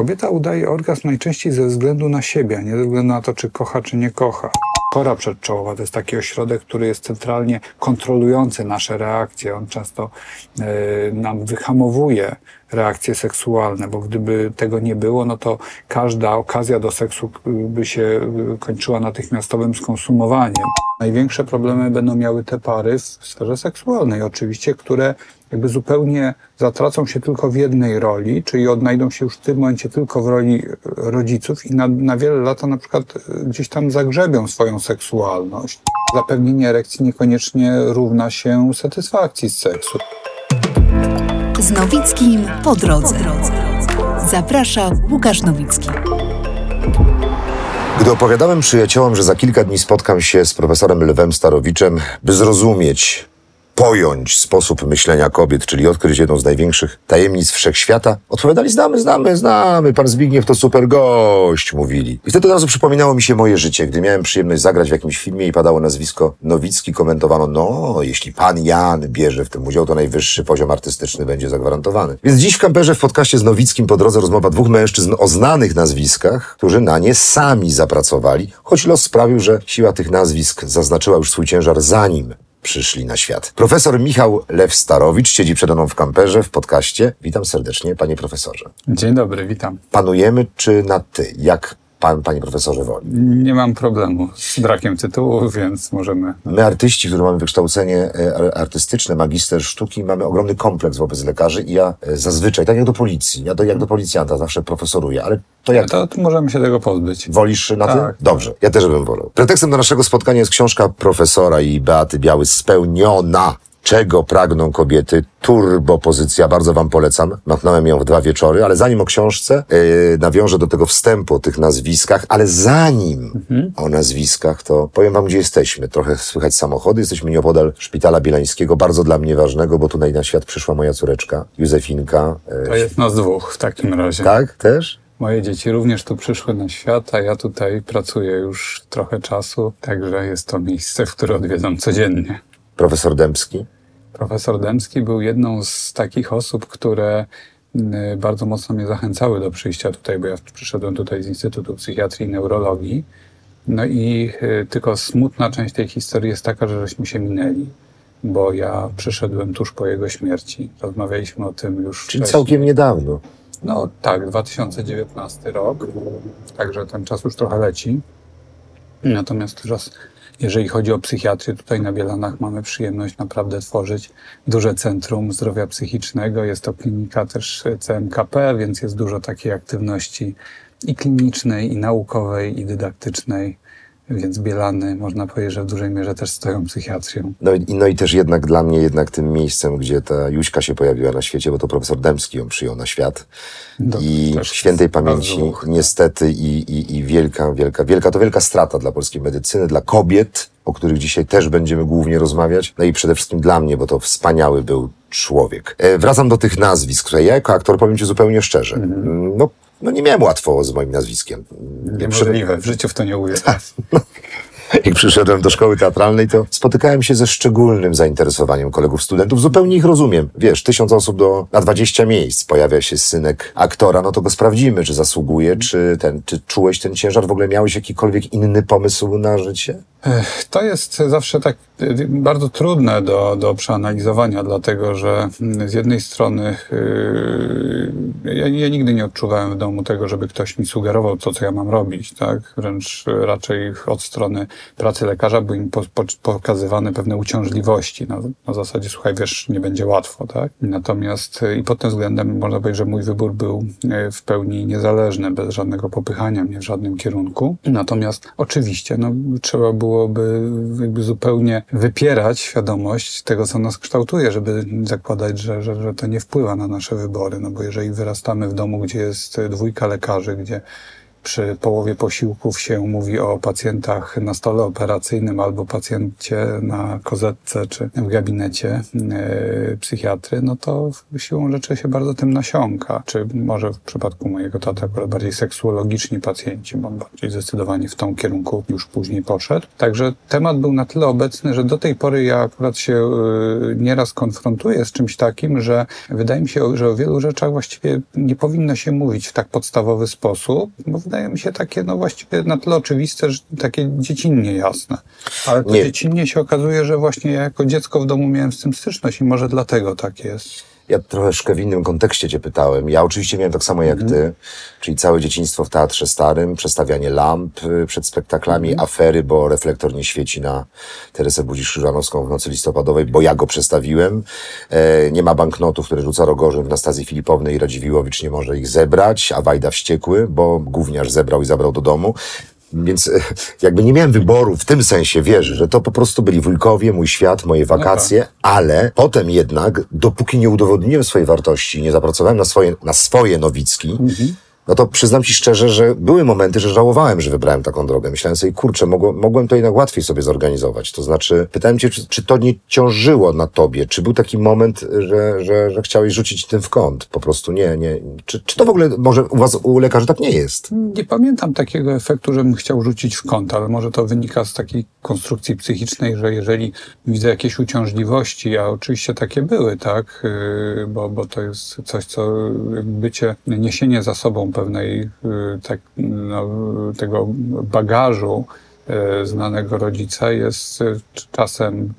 kobieta udaje orgazm najczęściej ze względu na siebie, nie ze względu na to, czy kocha, czy nie kocha. Kora przedczołowa to jest taki ośrodek, który jest centralnie kontrolujący nasze reakcje. On często y, nam wyhamowuje reakcje seksualne, bo gdyby tego nie było, no to każda okazja do seksu by się kończyła natychmiastowym skonsumowaniem. Największe problemy będą miały te pary w sferze seksualnej, oczywiście, które jakby zupełnie zatracą się tylko w jednej roli, czyli odnajdą się już w tym momencie tylko w roli rodziców i na, na wiele lat na przykład gdzieś tam zagrzebią swoją seksualność. Zapewnienie erekcji niekoniecznie równa się satysfakcji z seksu. Z Nowickim po drodze. Zaprasza Łukasz Nowicki. Gdy opowiadałem przyjaciołom, że za kilka dni spotkam się z profesorem Lwem Starowiczem, by zrozumieć, pojąć sposób myślenia kobiet, czyli odkryć jedną z największych tajemnic wszechświata, odpowiadali, znamy, znamy, znamy, pan Zbigniew to super gość, mówili. I wtedy od razu przypominało mi się moje życie, gdy miałem przyjemność zagrać w jakimś filmie i padało nazwisko Nowicki, komentowano, no, jeśli pan Jan bierze w tym udział, to najwyższy poziom artystyczny będzie zagwarantowany. Więc dziś w kamperze w podcaście z Nowickim po drodze rozmowa dwóch mężczyzn o znanych nazwiskach, którzy na nie sami zapracowali, choć los sprawił, że siła tych nazwisk zaznaczyła już swój ciężar zanim przyszli na świat. Profesor Michał Lew-Starowicz siedzi przede mną w kamperze w podcaście. Witam serdecznie, panie profesorze. Dzień dobry, witam. Panujemy czy na ty? Jak pan, panie profesorze, woli? Nie mam problemu z brakiem tytułu, więc możemy... My artyści, którzy mamy wykształcenie e, artystyczne, magister sztuki, mamy ogromny kompleks wobec lekarzy i ja e, zazwyczaj, tak jak do policji, ja do, jak do policjanta zawsze profesoruję, ale to jak... To, to możemy się tego pozbyć. Wolisz na tak, tym? Dobrze, ja też bym wolał. Pretekstem do naszego spotkania jest książka profesora i Beaty Biały Spełniona czego pragną kobiety. Turbo pozycja, bardzo wam polecam. Machnąłem ją w dwa wieczory, ale zanim o książce, yy, nawiążę do tego wstępu o tych nazwiskach, ale zanim mhm. o nazwiskach, to powiem wam, gdzie jesteśmy. Trochę słychać samochody, jesteśmy nieopodal Szpitala Bielańskiego, bardzo dla mnie ważnego, bo tutaj na świat przyszła moja córeczka, Józefinka. Yy, to jest nas dwóch w takim razie. Tak? Też? Moje dzieci również tu przyszły na świat, a ja tutaj pracuję już trochę czasu, także jest to miejsce, w które odwiedzam codziennie. Profesor Dębski? Profesor Dębski był jedną z takich osób, które mm, bardzo mocno mnie zachęcały do przyjścia tutaj, bo ja przyszedłem tutaj z Instytutu Psychiatrii i Neurologii. No i y, tylko smutna część tej historii jest taka, że żeśmy się minęli, bo ja przyszedłem tuż po jego śmierci. Rozmawialiśmy o tym już Czyli wcześniej. całkiem niedawno. No tak, 2019 rok, także ten czas już trochę leci. Natomiast teraz jeżeli chodzi o psychiatrię, tutaj na Bielanach mamy przyjemność naprawdę tworzyć duże centrum zdrowia psychicznego. Jest to klinika też CMKP, więc jest dużo takiej aktywności i klinicznej, i naukowej, i dydaktycznej. Więc Bielany, można powiedzieć, że w dużej mierze też stoją psychiatrią. No i, no i też jednak dla mnie jednak tym miejscem, gdzie ta Juśka się pojawiła na świecie, bo to profesor Dębski ją przyjął na świat. I świętej pamięci niestety i, i, i wielka, wielka, wielka, to wielka strata dla polskiej medycyny, dla kobiet, o których dzisiaj też będziemy głównie rozmawiać. No i przede wszystkim dla mnie, bo to wspaniały był człowiek. E, wracam do tych nazwisk, które ja jako aktor powiem Ci zupełnie szczerze. Mm. No, no nie miałem łatwo z moim nazwiskiem. Niemożliwe, w życiu w to nie uwierzę. Jak przyszedłem do szkoły teatralnej, to spotykałem się ze szczególnym zainteresowaniem kolegów studentów. Zupełnie ich rozumiem. Wiesz, tysiąc osób do, na dwadzieścia miejsc pojawia się synek aktora, no to go sprawdzimy, czy zasługuje, czy ten, czy czułeś ten ciężar, w ogóle miałeś jakikolwiek inny pomysł na życie? To jest zawsze tak y, bardzo trudne do, do przeanalizowania, dlatego że mm, z jednej strony yy, ja, ja, nigdy nie odczuwałem w domu tego, żeby ktoś mi sugerował to, co ja mam robić, tak? Wręcz raczej od strony pracy lekarza były im po, po, pokazywane pewne uciążliwości na, na zasadzie, słuchaj, wiesz, nie będzie łatwo, tak? Natomiast y, i pod tym względem można powiedzieć, że mój wybór był y, w pełni niezależny, bez żadnego popychania mnie w żadnym kierunku. Natomiast oczywiście, no, trzeba było byłoby jakby zupełnie wypierać świadomość tego, co nas kształtuje, żeby zakładać, że, że, że to nie wpływa na nasze wybory. No bo jeżeli wyrastamy w domu, gdzie jest dwójka lekarzy, gdzie przy połowie posiłków się mówi o pacjentach na stole operacyjnym albo pacjencie na kozetce czy w gabinecie e, psychiatry, no to siłą rzeczy się bardzo tym nasiąka. Czy może w przypadku mojego taty akurat bardziej seksuologiczni pacjenci, bo on bardziej zdecydowanie w tą kierunku już później poszedł. Także temat był na tyle obecny, że do tej pory ja akurat się e, nieraz konfrontuję z czymś takim, że wydaje mi się, że o wielu rzeczach właściwie nie powinno się mówić w tak podstawowy sposób, bo wydaje mi się takie, no właściwie na tyle oczywiste, że takie dziecinnie jasne. Ale to Nie. dziecinnie się okazuje, że właśnie ja jako dziecko w domu miałem z tym styczność i może dlatego tak jest. Ja troszkę w innym kontekście cię pytałem. Ja oczywiście miałem tak samo jak ty, czyli całe dzieciństwo w Teatrze Starym, przestawianie lamp y, przed spektaklami, afery, bo reflektor nie świeci na Teresę Budzisz-Krzyżanowską w nocy listopadowej, bo ja go przestawiłem. E, nie ma banknotów, które rzuca Rogorzyn w Nastazji Filipownej i Radziwiłowicz nie może ich zebrać, a Wajda wściekły, bo gówniarz zebrał i zabrał do domu. Więc e, jakby nie miałem wyboru w tym sensie, wiesz, że to po prostu byli wujkowie, mój świat, moje wakacje, ale potem jednak, dopóki nie udowodniłem swojej wartości, nie zapracowałem na swoje, na swoje nowicki, no to przyznam ci szczerze, że były momenty, że żałowałem, że wybrałem taką drogę. Myślałem sobie, kurczę, mogło, mogłem to jednak łatwiej sobie zorganizować. To znaczy, pytałem cię, czy, czy to nie ciążyło na tobie? Czy był taki moment, że, że, że chciałeś rzucić tym w kąt? Po prostu nie, nie. Czy, czy to w ogóle może u was, u lekarzy tak nie jest? Nie pamiętam takiego efektu, żebym chciał rzucić w kąt, ale może to wynika z takiej konstrukcji psychicznej, że jeżeli widzę jakieś uciążliwości, a oczywiście takie były, tak, yy, bo, bo to jest coś, co bycie, niesienie za sobą pewnej, yy, tak, no, tego bagażu, yy, znanego rodzica jest yy, czasem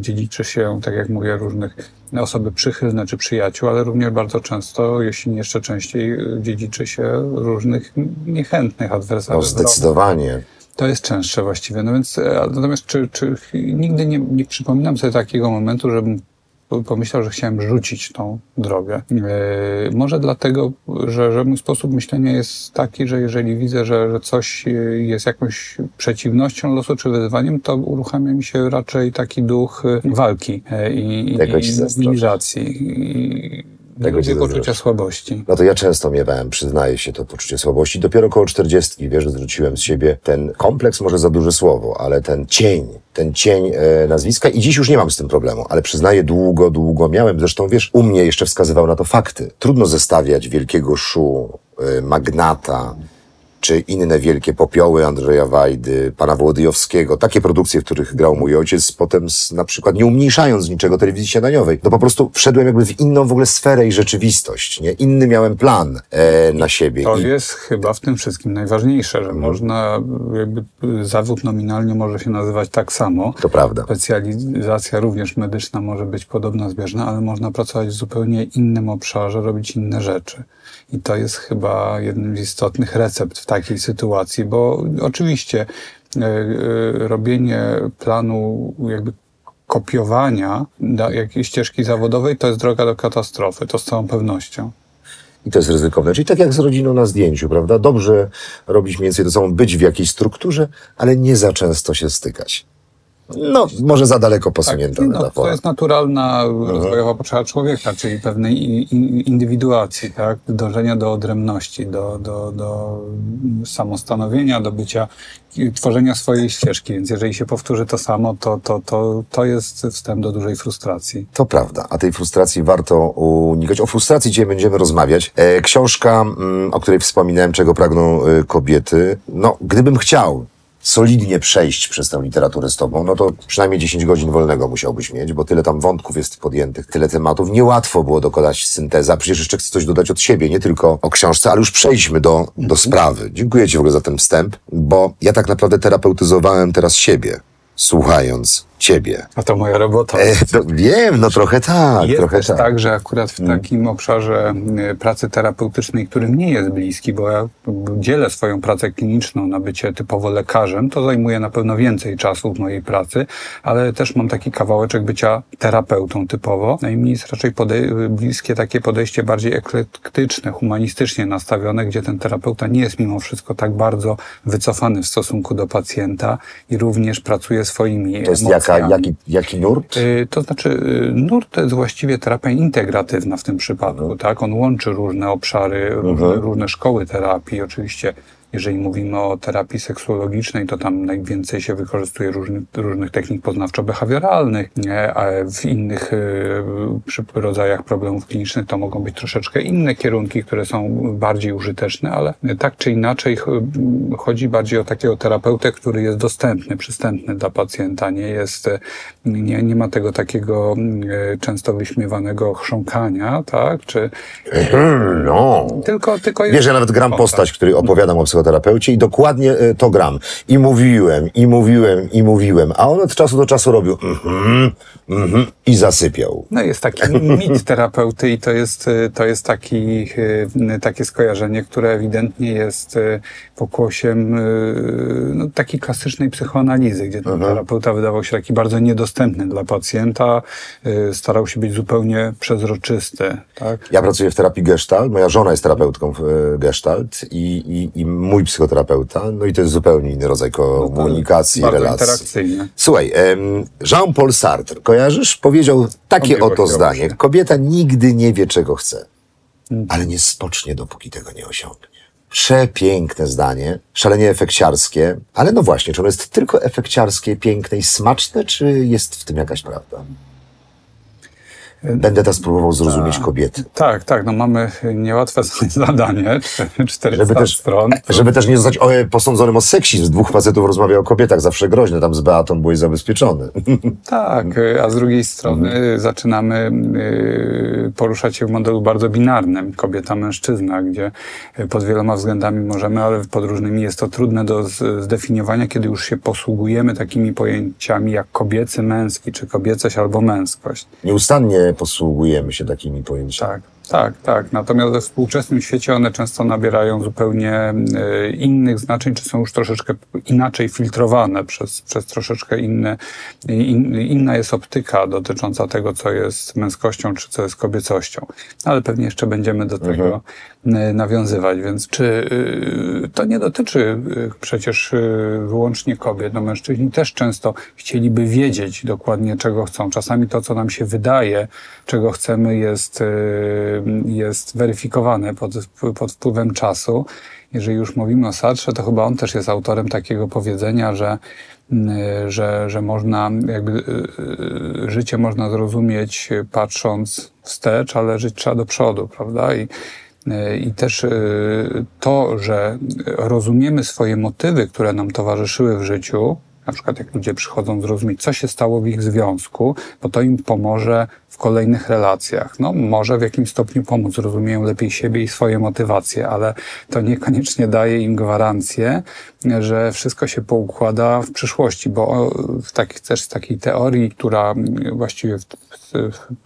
dziedziczy się, tak jak mówię, różnych osoby przychylne czy przyjaciół, ale również bardzo często, jeśli nie jeszcze częściej, dziedziczy się różnych niechętnych No, adwersarzy. zdecydowanie. To jest częstsze właściwie. No więc, natomiast czy, czy nigdy nie, nie przypominam sobie takiego momentu, żebym pomyślał, że chciałem rzucić tą drogę. E, może dlatego, że, że mój sposób myślenia jest taki, że jeżeli widzę, że, że coś e, jest jakąś przeciwnością losu czy wyzwaniem, to uruchamia mi się raczej taki duch e, walki i, i, i mobilizacji. I, Tego nie ci lubię poczucia słabości. No to ja często miewałem, przyznaję się, to poczucie słabości. Dopiero koło czterdziestki, wiesz, zwróciłem z siebie ten kompleks, może za duże słowo, ale ten cień, ten cień e, nazwiska i dziś już nie mam z tym problemu, ale przyznaję, długo, długo miałem. Zresztą, wiesz, u mnie jeszcze wskazywał na to fakty. Trudno zestawiać wielkiego szu, e, magnata, czy inne wielkie popioły Andrzeja Wajdy, pana Wołodyjowskiego, takie produkcje, w których grał mój ojciec, potem z, na przykład nie umniejszając niczego telewizji śniadaniowej. No po prostu wszedłem jakby w inną w ogóle sferę i rzeczywistość, nie? Inny miałem plan e, na siebie. To I, jest chyba w tym wszystkim najważniejsze, że można, jakby zawód nominalnie może się nazywać tak samo. to prawda. Specjalizacja również medyczna może być podobna, zbieżna, ale można pracować w zupełnie innym obszarze, robić inne rzeczy. I to jest chyba jednym z istotnych recept w takiej sytuacji, bo oczywiście e, e, robienie planu jakby kopiowania jakiejś ścieżki zawodowej to jest droga do katastrofy, to z całą pewnością. I to jest ryzykowne. Czyli tak jak z rodziną na zdjęciu, prawda? Dobrze robić mniej więcej to samo, być w jakiejś strukturze, ale nie za często się stykać. No, może za daleko posunięta no, to jest naturalna rozwojowa potrzeba człowieka, czyli pewnej indywiduacji, tak? dążenia do odrębności, do, do, do samostanowienia, do bycia, tworzenia swojej ścieżki. Więc jeżeli się powtórzy to samo, to, to, to, to jest wstęp do dużej frustracji. To prawda, a tej frustracji warto unikać. O frustracji dzisiaj będziemy rozmawiać. E, książka, mm, o której wspominałem, czego pragną e, kobiety. No, gdybym chciał solidnie przejść przez tę literaturę z tobą, no to przynajmniej 10 godzin wolnego musiałbyś mieć, bo tyle tam wątków jest podjętych, tyle tematów. Niełatwo było dokonać synteza. Przecież jeszcze chcę coś dodać od siebie, nie tylko o książce, ale już przejdźmy do, do sprawy. Dziękuję ci w ogóle za ten wstęp, bo ja tak naprawdę terapeutyzowałem teraz siebie, słuchając ciebie. A to moja robota. E, no, wiem, no trochę tak, Jest trochę też tak. tak, że akurat w takim obszarze y, pracy terapeutycznej, który mnie jest bliski, bo ja dzielę swoją pracę kliniczną na bycie typowo lekarzem, to zajmuje na pewno więcej czasu w mojej pracy, ale też mam taki kawałeczek bycia terapeutą typowo. No i mi jest raczej bliskie takie podejście bardziej eklektyczne, humanistycznie nastawione, gdzie ten terapeuta nie jest mimo wszystko tak bardzo wycofany w stosunku do pacjenta i również pracuje swoimi To jest emocjami. Kwestiami. jaki, jaki nurt? Y, To znaczy, y, nurt to jest właściwie terapia integratywna w tym przypadku, tak? On łączy różne obszary, różne, różne szkoły terapii. Oczywiście, jeżeli mówimy o terapii seksuologicznej, to tam najwięcej się wykorzystuje różnych, różnych technik poznawczo-behawioralnych, a w innych y, rodzajach problemów klinicznych to mogą być troszeczkę inne kierunki, które są bardziej użyteczne, ale tak czy inaczej ch- chodzi bardziej o takiego terapeutę, który jest dostępny, przystępny dla pacjenta, nie jest, e, nie, nie ma tego takiego e, często wyśmiewanego chrząkania, tak, czy Hmm, no. tylko, tylko jest Wiesz, ja nawet gram postać, który opowiadam o psychoterapeucie i dokładnie e, to gram. I mówiłem, i mówiłem, i mówiłem, a on od czasu do czasu robił mhm, mhm i zasypiał. No jest taki mit terapeuty i to jest, y, to jest taki, y, takie skojarzenie, które ewidentnie jest pokłosiem no, takiej klasycznej psychoanalizy, gdzie ten terapeuta wydawał się taki bardzo niedostępny dla pacjenta, starał się być zupełnie przezroczysty. Tak? Ja pracuję w terapii gestalt, moja żona jest terapeutką w e, gestalt i, i, i mój psychoterapeuta, no i to jest zupełnie inny rodzaj komunikacji, bardzo relacji. Słuchaj, Jean-Paul Sartre, kojarzysz? Powiedział takie oto zdanie. Kobieta nigdy nie wie, czego chce, Mhm. ale nie spocznie, dopóki tego nie osiągnie. Przepiękne zdanie, szalenie efekciarskie, ale no właśnie, czy ono jest tylko efekciarskie, piękne i smaczne, czy jest w tym jakaś prawda? Będę teraz próbował zrozumieć kobiety. Tak, tak, no mamy niełatwe zadanie, cztery- 400 Żeby też, stron. żeby też nie zostać o, posądzonym o seksizm. Dwóch facetów rozmawia o kobietach, zawsze groźne. Tam z Beatą byłeś zabezpieczony. Tak, a z drugiej strony Mhm. zaczynamy y, poruszać się w modelu bardzo binarnym, kobieta-mężczyzna, gdzie y, pod wieloma względami możemy, ale pod różnymi jest to trudne do zdefiniowania, kiedy już się posługujemy takimi pojęciami jak kobiecy, męski, czy kobiecość albo męskość. Nieustannie posługujemy się takimi pojęciami. Tak, tak, tak. Natomiast we współczesnym świecie one często nabierają zupełnie e, innych znaczeń, czy są już troszeczkę inaczej filtrowane przez, przez troszeczkę inne, in, inna jest optyka dotycząca tego, co jest męskością, czy co jest kobiecością. Ale pewnie jeszcze będziemy do tego e, nawiązywać, więc czy e, to nie dotyczy e, przecież wyłącznie kobiet, no mężczyźni też często chcieliby wiedzieć dokładnie, czego chcą. Czasami to, co nam się wydaje, czego chcemy, jest, jest weryfikowane pod, pod wpływem czasu. Jeżeli już mówimy o Sartrze, to chyba on też jest autorem takiego powiedzenia, że, że, że można, jakby y, y, życie można zrozumieć y, patrząc wstecz, ale żyć trzeba do przodu, prawda? I, y, i też y, to, że rozumiemy swoje motywy, które nam towarzyszyły w życiu, na przykład jak ludzie przychodzą zrozumieć, co się stało w ich związku, bo to im pomoże w kolejnych relacjach. No, może w jakimś stopniu pomóc, rozumieją lepiej siebie i swoje motywacje, ale to niekoniecznie daje im gwarancję, że wszystko się poukłada w przyszłości, bo w takich, też z takiej teorii, która właściwie w,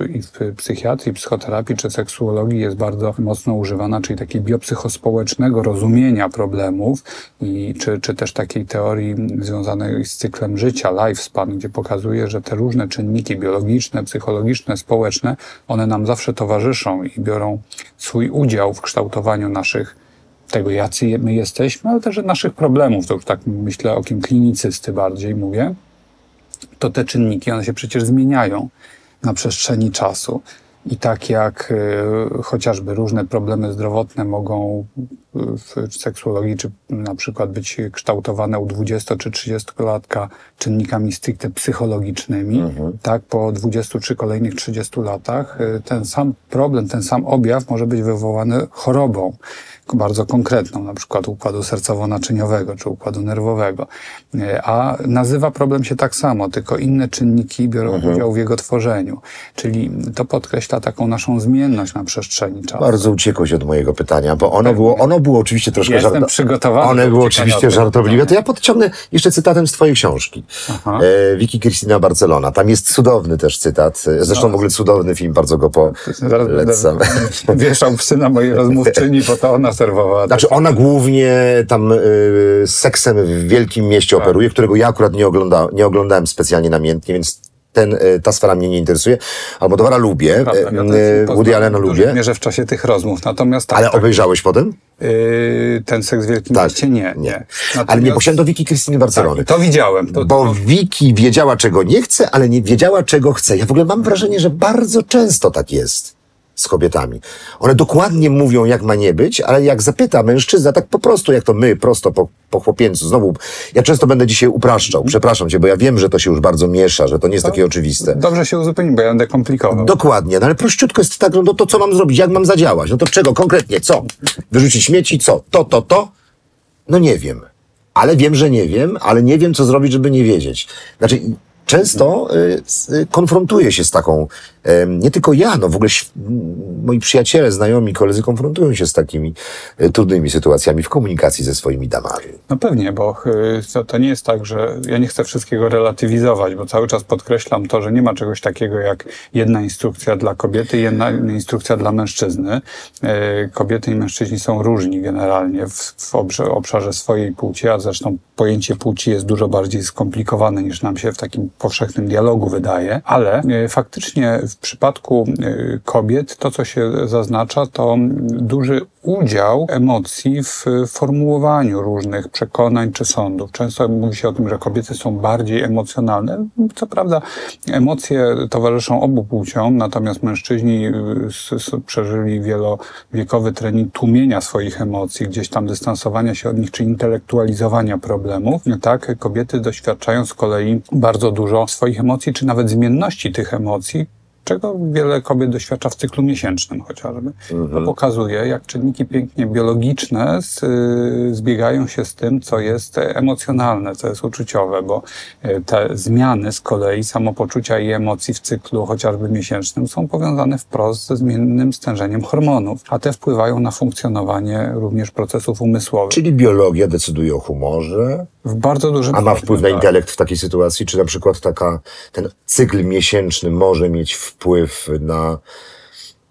i w psychiatrii, psychoterapii czy seksuologii jest bardzo mocno używana, czyli takiej biopsychospołecznego rozumienia problemów i czy, czy też takiej teorii związanej z cyklem życia, lifespan, gdzie pokazuje, że te różne czynniki biologiczne, psychologiczne, społeczne, one nam zawsze towarzyszą i biorą swój udział w kształtowaniu naszych tego, jacy my jesteśmy, ale też naszych problemów. To już tak myślę o kim klinicysty bardziej mówię. To te czynniki, one się przecież zmieniają na przestrzeni czasu. I tak jak y, chociażby różne problemy zdrowotne mogą w seksuologii, czy na przykład być kształtowane u 20 czy 30-latka czynnikami stricte psychologicznymi, tak po 20 czy kolejnych 30 latach y, ten sam problem, ten sam objaw może być wywołany chorobą bardzo konkretną, na przykład układu sercowo-naczyniowego czy układu nerwowego. Y, A nazywa problem się tak samo, tylko inne czynniki biorą udział w jego tworzeniu. Czyli to podkreśla taką naszą zmienność na przestrzeni czasu. Bardzo uciekłeś od mojego pytania, bo ono było, ono było oczywiście troszkę Jestem przygotowany One do było oczywiście żartobliwe. To ja podciągnę jeszcze cytatem z twojej książki. Aha. E, Wiki Krystyna Barcelona. Tam jest cudowny też cytat. E, Zresztą w ogóle cudowny film, bardzo go polecam. wieszał psy na mojej rozmówczyni, bo to ona serwowała. Znaczy ona głównie tam y, seksem w wielkim mieście Tak. operuje, którego ja akurat nie, ogląda, nie oglądałem specjalnie namiętnie, więc ten, y, ta sfera mnie nie interesuje. Almodovara lubię, Prawda, ja y, y, Woody Allena lubię, mierze w czasie tych rozmów. Natomiast tak, ale tak, obejrzałeś potem? yy, ten seks w Wielkim Tak. Mieście nie. Nie. nie. Ale nie, chciałem do Wiki Krystyny Barcelony. tak, to widziałem. To, Bo Wiki wiedziała, czego nie chce, ale nie wiedziała, czego chce. Ja w ogóle mam wrażenie, że bardzo często tak jest z kobietami. One dokładnie mówią, jak ma nie być, ale jak zapyta mężczyzna, tak po prostu, jak to my, prosto po, po chłopięcu, znowu, ja często będę dzisiaj upraszczał, przepraszam cię, bo ja wiem, że to się już bardzo miesza, że to nie jest takie oczywiste. Dobrze się uzupełnił, bo ja będę komplikował. Dokładnie, no ale prościutko jest tak, no to co mam zrobić, jak mam zadziałać? No to czego konkretnie, co? Wyrzucić śmieci, co? To, to, to? No nie wiem. Ale wiem, że nie wiem, ale nie wiem, co zrobić, żeby nie wiedzieć. Znaczy, często y, konfrontuję się z taką, nie tylko ja, no w ogóle moi przyjaciele, znajomi, koledzy konfrontują się z takimi y, trudnymi sytuacjami w komunikacji ze swoimi damami. No pewnie, bo y, to, to nie jest tak, że ja nie chcę wszystkiego relatywizować, bo cały czas podkreślam to, że nie ma czegoś takiego jak jedna instrukcja dla kobiety jedna instrukcja dla mężczyzny. Kobiety i mężczyźni są różni generalnie w, w obszarze swojej płci, a zresztą pojęcie płci jest dużo bardziej skomplikowane niż nam się w takim powszechnym dialogu wydaje, ale y, faktycznie w przypadku y, kobiet to, co się zaznacza, to duży udział emocji w formułowaniu różnych przekonań czy sądów. Często mówi się o tym, że kobiety są bardziej emocjonalne. Co prawda emocje towarzyszą obu płciom, natomiast mężczyźni y, przeżyli wielowiekowy trening tłumienia swoich emocji, gdzieś tam dystansowania się od nich czy intelektualizowania problemów. Tak, kobiety doświadczają z kolei bardzo dużo swoich emocji, czy nawet zmienności tych emocji, czego wiele kobiet doświadcza w cyklu miesięcznym chociażby. To pokazuje, jak czynniki pięknie biologiczne z, y, zbiegają się z tym, co jest emocjonalne, co jest uczuciowe, bo y, te zmiany z kolei samopoczucia i emocji w cyklu chociażby miesięcznym są powiązane wprost ze zmiennym stężeniem hormonów, a te wpływają na funkcjonowanie również procesów umysłowych. Czyli biologia decyduje o humorze, w bardzo dużym A ma wpływ na tak. intelekt w takiej sytuacji? Czy na przykład taka, ten cykl miesięczny może mieć wpływ na,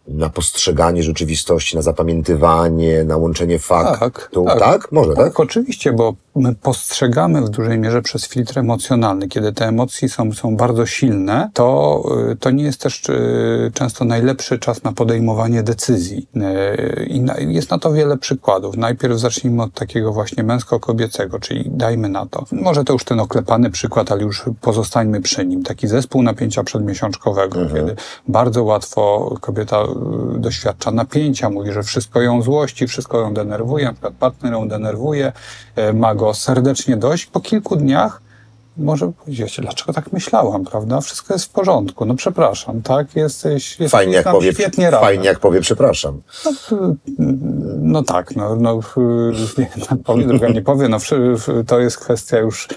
na postrzeganie rzeczywistości, na zapamiętywanie, na łączenie faktów? Tak, Może, tak? Tak, oczywiście, bo my postrzegamy w dużej mierze przez filtr emocjonalny. Kiedy te emocje są, są bardzo silne, to, y, to nie jest też y, często najlepszy czas na podejmowanie decyzji. Y, I na, jest na to wiele przykładów. Najpierw zacznijmy od takiego właśnie męsko-kobiecego, czyli dajmy na to. Może to już ten oklepany przykład, ale już pozostańmy przy nim. Taki zespół napięcia przedmiesiączkowego, kiedy bardzo łatwo kobieta doświadcza napięcia, mówi, że wszystko ją złości, wszystko ją denerwuje, na przykład partner ją denerwuje, ma go serdecznie dość. Po kilku dniach może powiedzieć, dlaczego tak myślałam, prawda? Wszystko jest w porządku. No przepraszam, tak? Jesteś, jest, Fajnie jak, powie, świetnie fajnie jak powie przepraszam. No tak, no, no jedna powie, druga nie powie. No, to jest kwestia już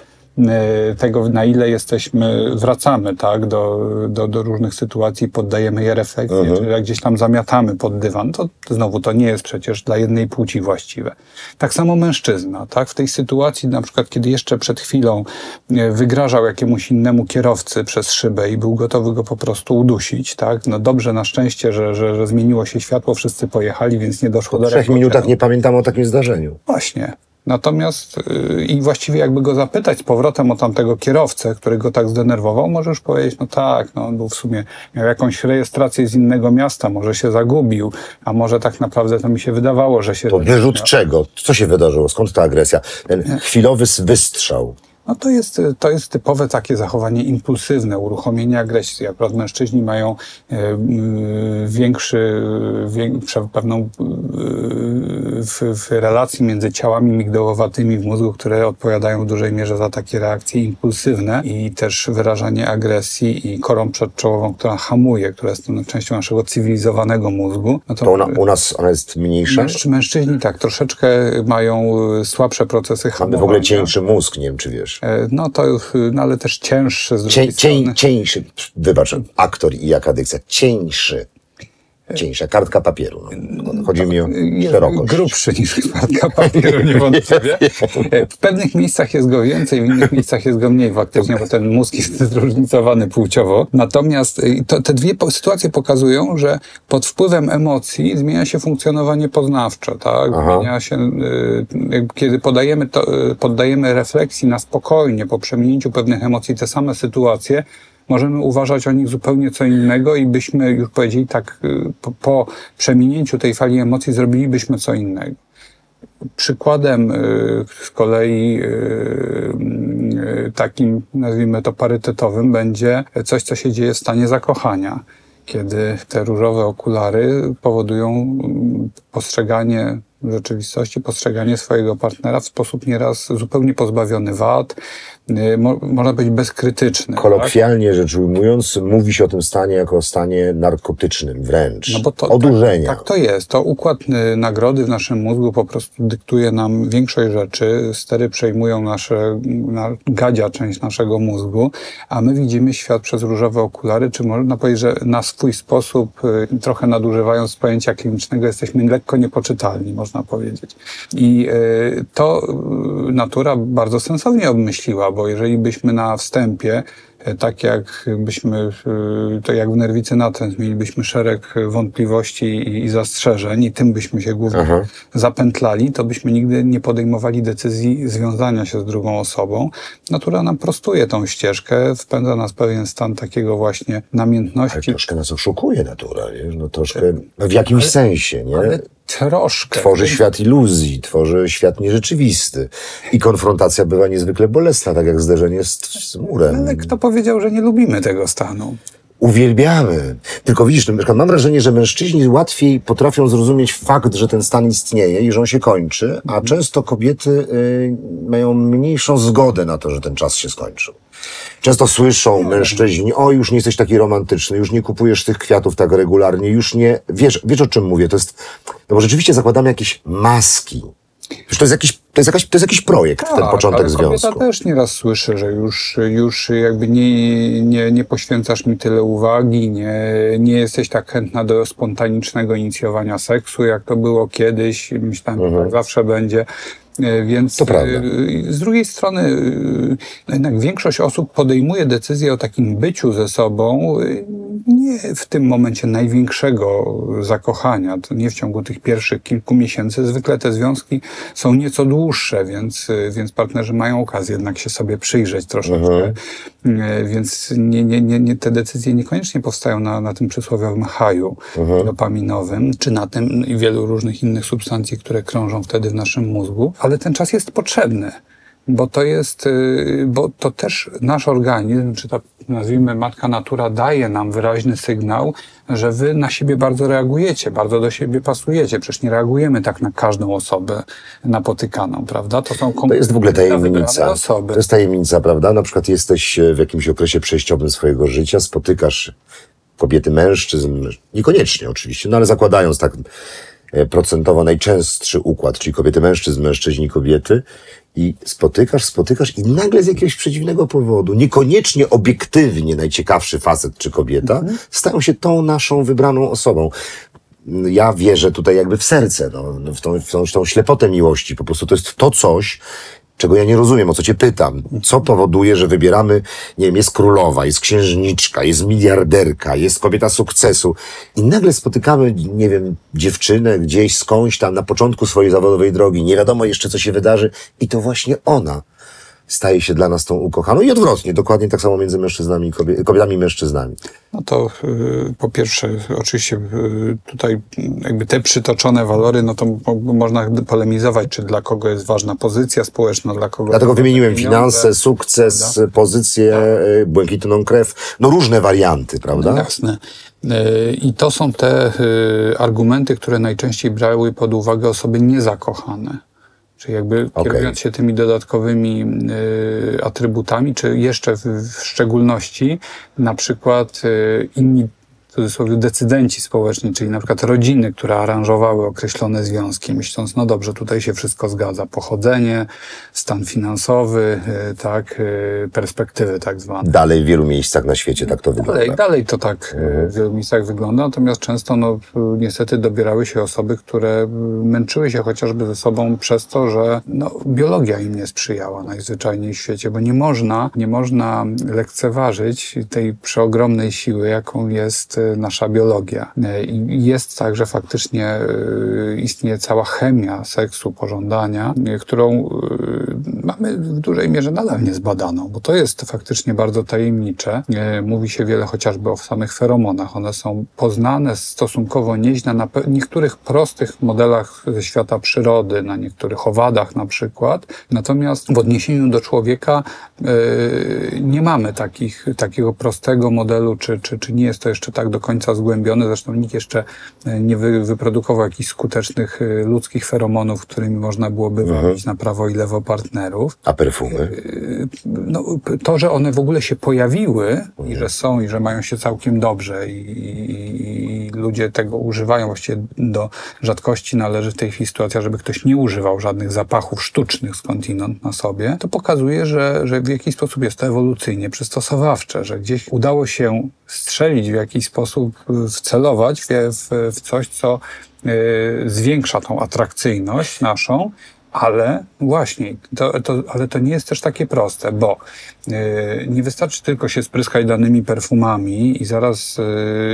tego, na ile jesteśmy, wracamy tak, do, do, do różnych sytuacji, poddajemy je refleksji, Mhm. czy jak gdzieś tam zamiatamy pod dywan, to znowu to nie jest przecież dla jednej płci właściwe. Tak samo mężczyzna, tak, w tej sytuacji, na przykład, kiedy jeszcze przed chwilą e, wygrażał jakiemuś innemu kierowcy przez szybę i był gotowy go po prostu udusić, tak, no dobrze, na szczęście, że, że, że zmieniło się światło, wszyscy pojechali, więc nie doszło Po do trzech rekonciliacji. minutach nie pamiętam o takim zdarzeniu. Właśnie. Natomiast yy, i właściwie jakby go zapytać z powrotem o tamtego kierowcę, który go tak zdenerwował, może już powiedzieć, no tak, no on był w sumie, miał jakąś rejestrację z innego miasta, może się zagubił, a może tak naprawdę to mi się wydawało, że się... To wyrzut czego? Co się wydarzyło? Skąd ta agresja? Ten chwilowy wystrzał. No to jest, to jest typowe takie zachowanie impulsywne, uruchomienie agresji. Akurat mężczyźni mają e, większy, większą pewną y, w, w relacji między ciałami migdałowatymi w mózgu, które odpowiadają w dużej mierze za takie reakcje impulsywne i też wyrażanie agresji i korą przedczołową, która hamuje, która jest częścią naszego cywilizowanego mózgu. No To ona, u nas ona jest mniejsza? Mężczy, mężczyźni tak, troszeczkę mają słabsze procesy Mamy hamowania. w ogóle cieńszy mózg, nie wiem czy wiesz. E, No to już, no ale też cięższy z drugiej cień, strony. cieńszy, wybacz, aktor i jaka dykcja, cieńszy. Cieńsza, kartka papieru. No. Chodzi mi o Jest szerokość. grubszy niż kartka papieru, niewątpliwie. E, W pewnych miejscach jest go więcej, w innych miejscach jest go mniej faktycznie, bo ten mózg jest zróżnicowany płciowo. Natomiast y, to, te dwie sytuacje pokazują, że pod wpływem emocji zmienia się funkcjonowanie poznawcze, tak? Aha. Zmienia się, jakby kiedy podajemy to, y, poddajemy refleksji na spokojnie, po przeminięciu pewnych emocji te same sytuacje, możemy uważać o nich zupełnie co innego i byśmy już powiedzieli tak, y, po, po przeminięciu tej fali emocji zrobilibyśmy co innego. Przykładem z kolei takim, nazwijmy to parytetowym, będzie coś, co się dzieje w stanie zakochania kiedy te różowe okulary powodują postrzeganie rzeczywistości, postrzeganie swojego partnera w sposób nieraz zupełnie pozbawiony wad, Y, mo, można być bezkrytyczny. Tak? Kolokwialnie tak? rzecz ujmując, mówi się o tym stanie jako o stanie narkotycznym wręcz. No bo to, Odurzenia. Tak, tak to jest. To układ y, nagrody w naszym mózgu po prostu dyktuje nam większość rzeczy. Stery przejmują nasze, na, gadzia część naszego mózgu, a my widzimy świat przez różowe okulary, czy można powiedzieć, że na swój sposób, y, trochę nadużywając pojęcia klinicznego, jesteśmy lekko niepoczytalni, można powiedzieć. I to natura bardzo sensownie obmyśliła, bo jeżeli byśmy na wstępie, e, tak jak byśmy, e, to jak w nerwicy natręt, mielibyśmy szereg wątpliwości i, i zastrzeżeń i tym byśmy się głównie Aha. zapętlali, to byśmy nigdy nie podejmowali decyzji związania się z drugą osobą. Natura nam prostuje tą ścieżkę, wpędza nas pewien stan takiego właśnie namiętności. Ale troszkę nas oszukuje natura, wiesz? No troszkę, w jakimś ale, sensie, nie? Ale troszkę. Tworzy świat iluzji, tworzy świat nierzeczywisty. I konfrontacja bywa niezwykle bolesna, tak jak zderzenie z, z murem. Ale kto powiedział, że nie lubimy tego stanu? Uwielbiamy. Tylko widzisz, mam wrażenie, że mężczyźni łatwiej potrafią zrozumieć fakt, że ten stan istnieje i że on się kończy, a mhm. często kobiety y, mają mniejszą zgodę na to, że ten czas się skończył. Często słyszą mężczyźni, o już nie jesteś taki romantyczny, już nie kupujesz tych kwiatów tak regularnie, już nie... Wiesz, wiesz o czym mówię? To jest... No bo rzeczywiście zakładamy jakieś maski. To jest jakiś, to jest jakaś, to jest jakiś projekt, tak, ten początek ale związku. Kobieta też nieraz słyszę, że już, już jakby nie, nie, nie poświęcasz mi tyle uwagi, nie, nie jesteś tak chętna do spontanicznego inicjowania seksu, jak to było kiedyś. Myślałem, mhm. że tak zawsze będzie. E, więc to prawda. E, z drugiej strony e, jednak większość osób podejmuje decyzję o takim byciu ze sobą nie w tym momencie największego zakochania, to nie w ciągu tych pierwszych kilku miesięcy. Zwykle te związki są nieco dłuższe, więc, więc partnerzy mają okazję jednak się sobie przyjrzeć troszeczkę. Mhm. Więc nie, nie, nie, nie, te decyzje niekoniecznie powstają na, na tym przysłowiowym haju mhm. dopaminowym, czy na tym i wielu różnych innych substancji, które krążą wtedy w naszym mózgu ale ten czas jest potrzebny, bo to jest, y, bo to też nasz organizm, czy ta, nazwijmy, matka natura daje nam wyraźny sygnał, że wy na siebie bardzo reagujecie, bardzo do siebie pasujecie. Przecież nie reagujemy tak na każdą osobę napotykaną, prawda? To są To jest w ogóle tajemnica. Osoby. To jest tajemnica, prawda? Na przykład jesteś w jakimś okresie przejściowym swojego życia, spotykasz kobiety, mężczyzn, niekoniecznie oczywiście, no ale zakładając tak E, procentowo najczęstszy układ, czyli kobiety, mężczyzn, mężczyźni, kobiety i spotykasz, spotykasz i nagle z jakiegoś przeciwnego powodu, niekoniecznie obiektywnie najciekawszy facet czy kobieta, mhm. stają się tą naszą wybraną osobą. Ja wierzę tutaj jakby w serce, no, w, tą, w, tą, w tą ślepotę miłości. Po prostu to jest to coś, czego ja nie rozumiem, o co cię pytam. Co powoduje, że wybieramy, nie wiem, jest królowa, jest księżniczka, jest miliarderka, jest kobieta sukcesu i nagle spotykamy, nie wiem, dziewczynę gdzieś skądś tam na początku swojej zawodowej drogi, nie wiadomo jeszcze, co się wydarzy i to właśnie ona staje się dla nas tą ukochaną i odwrotnie, dokładnie tak samo między mężczyznami, kobietami i mężczyznami. No to y, po pierwsze, oczywiście y, tutaj jakby te przytoczone walory, no to można polemizować, czy dla kogo jest ważna pozycja społeczna, dla kogo... Dlatego wymieniłem pieniądze, finanse, sukces, prawda? pozycję, tak. błękitną krew, no różne warianty, prawda? No jasne. I to są te argumenty, które najczęściej brały pod uwagę osoby niezakochane. Czyli jakby okay. kierując się tymi dodatkowymi y, atrybutami, czy jeszcze w, w szczególności na przykład y, inni cudzysłowie decydenci społeczni, czyli na przykład rodziny, które aranżowały określone związki, myśląc, no dobrze, tutaj się wszystko zgadza, pochodzenie, stan finansowy, y, tak, y, perspektywy tak zwane. Dalej w wielu miejscach na świecie tak to dalej, wygląda. Dalej to tak y, mhm. w wielu miejscach wygląda, natomiast często no, niestety dobierały się osoby, które męczyły się chociażby ze sobą przez to, że no, biologia im nie sprzyjała najzwyczajniej w świecie, bo nie można, nie można lekceważyć tej przeogromnej siły, jaką jest nasza biologia. Jest tak, że faktycznie e, istnieje cała chemia seksu, pożądania, którą e, mamy w dużej mierze nadal niezbadaną, bo to jest faktycznie bardzo tajemnicze. Mówi się wiele chociażby o samych feromonach. One są poznane stosunkowo nieźle na niektórych prostych modelach ze świata przyrody, na niektórych owadach na przykład. Natomiast w odniesieniu do człowieka e, nie mamy takich, takiego prostego modelu, czy, czy, czy nie jest to jeszcze tak do końca zgłębione. Zresztą nikt jeszcze e, nie wy, wyprodukował jakichś skutecznych e, ludzkich feromonów, którymi można byłoby wabić na prawo i lewo partnerów. A perfumy? Y, no, to, że one w ogóle się pojawiły i że są i że mają się całkiem dobrze i, i, i ludzie tego używają, właściwie do rzadkości należy w tej chwili sytuacja, żeby ktoś nie używał żadnych zapachów sztucznych skądinąd na sobie, to pokazuje, że, że w jakiś sposób jest to ewolucyjnie przystosowawcze, że gdzieś udało się strzelić w jakiś sposób, y, wcelować w, w, w coś, co y, zwiększa tą atrakcyjność naszą, ale właśnie, to, to, ale to nie jest też takie proste, bo nie wystarczy tylko się spryskać danymi perfumami i zaraz,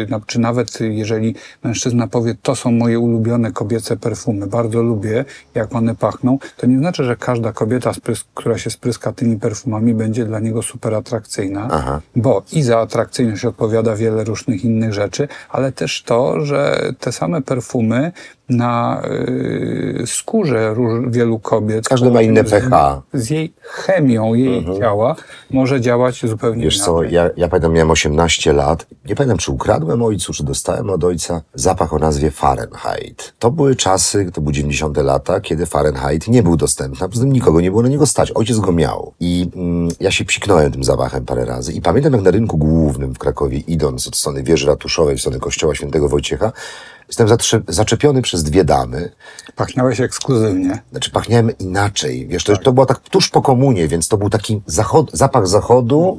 na- czy nawet jeżeli mężczyzna powie, to są moje ulubione kobiece perfumy, bardzo lubię, jak one pachną, to nie znaczy, że każda kobieta, która się spryska tymi perfumami, będzie dla niego super atrakcyjna, Aha. bo i za atrakcyjność odpowiada wiele różnych innych rzeczy, ale też to, że te same perfumy na y, skórze róż, wielu kobiet. Każdy ma inne z- pH. Z jej chemią, jej ciała może działać zupełnie Wiesz co, inaczej. ja, ja pamiętam, miałem 18 lat. Nie pamiętam, czy ukradłem ojcu, czy dostałem od ojca zapach o nazwie Fahrenheit. To były czasy, to były 90 lata, kiedy Fahrenheit nie był dostępny, a poza tym nikogo nie było na niego stać. Ojciec go miał. I mm, ja się psiknąłem tym zapachem parę razy. I pamiętam, jak na rynku głównym w Krakowie, idąc od strony wieży ratuszowej w stronę kościoła świętego Wojciecha, jestem zaczepiony przez dwie damy, Pachniałeś ekskluzywnie. znaczy pachniałem inaczej. Wiesz, to, to było tak tuż po komunie, więc to był taki zachod, zapach zachodu,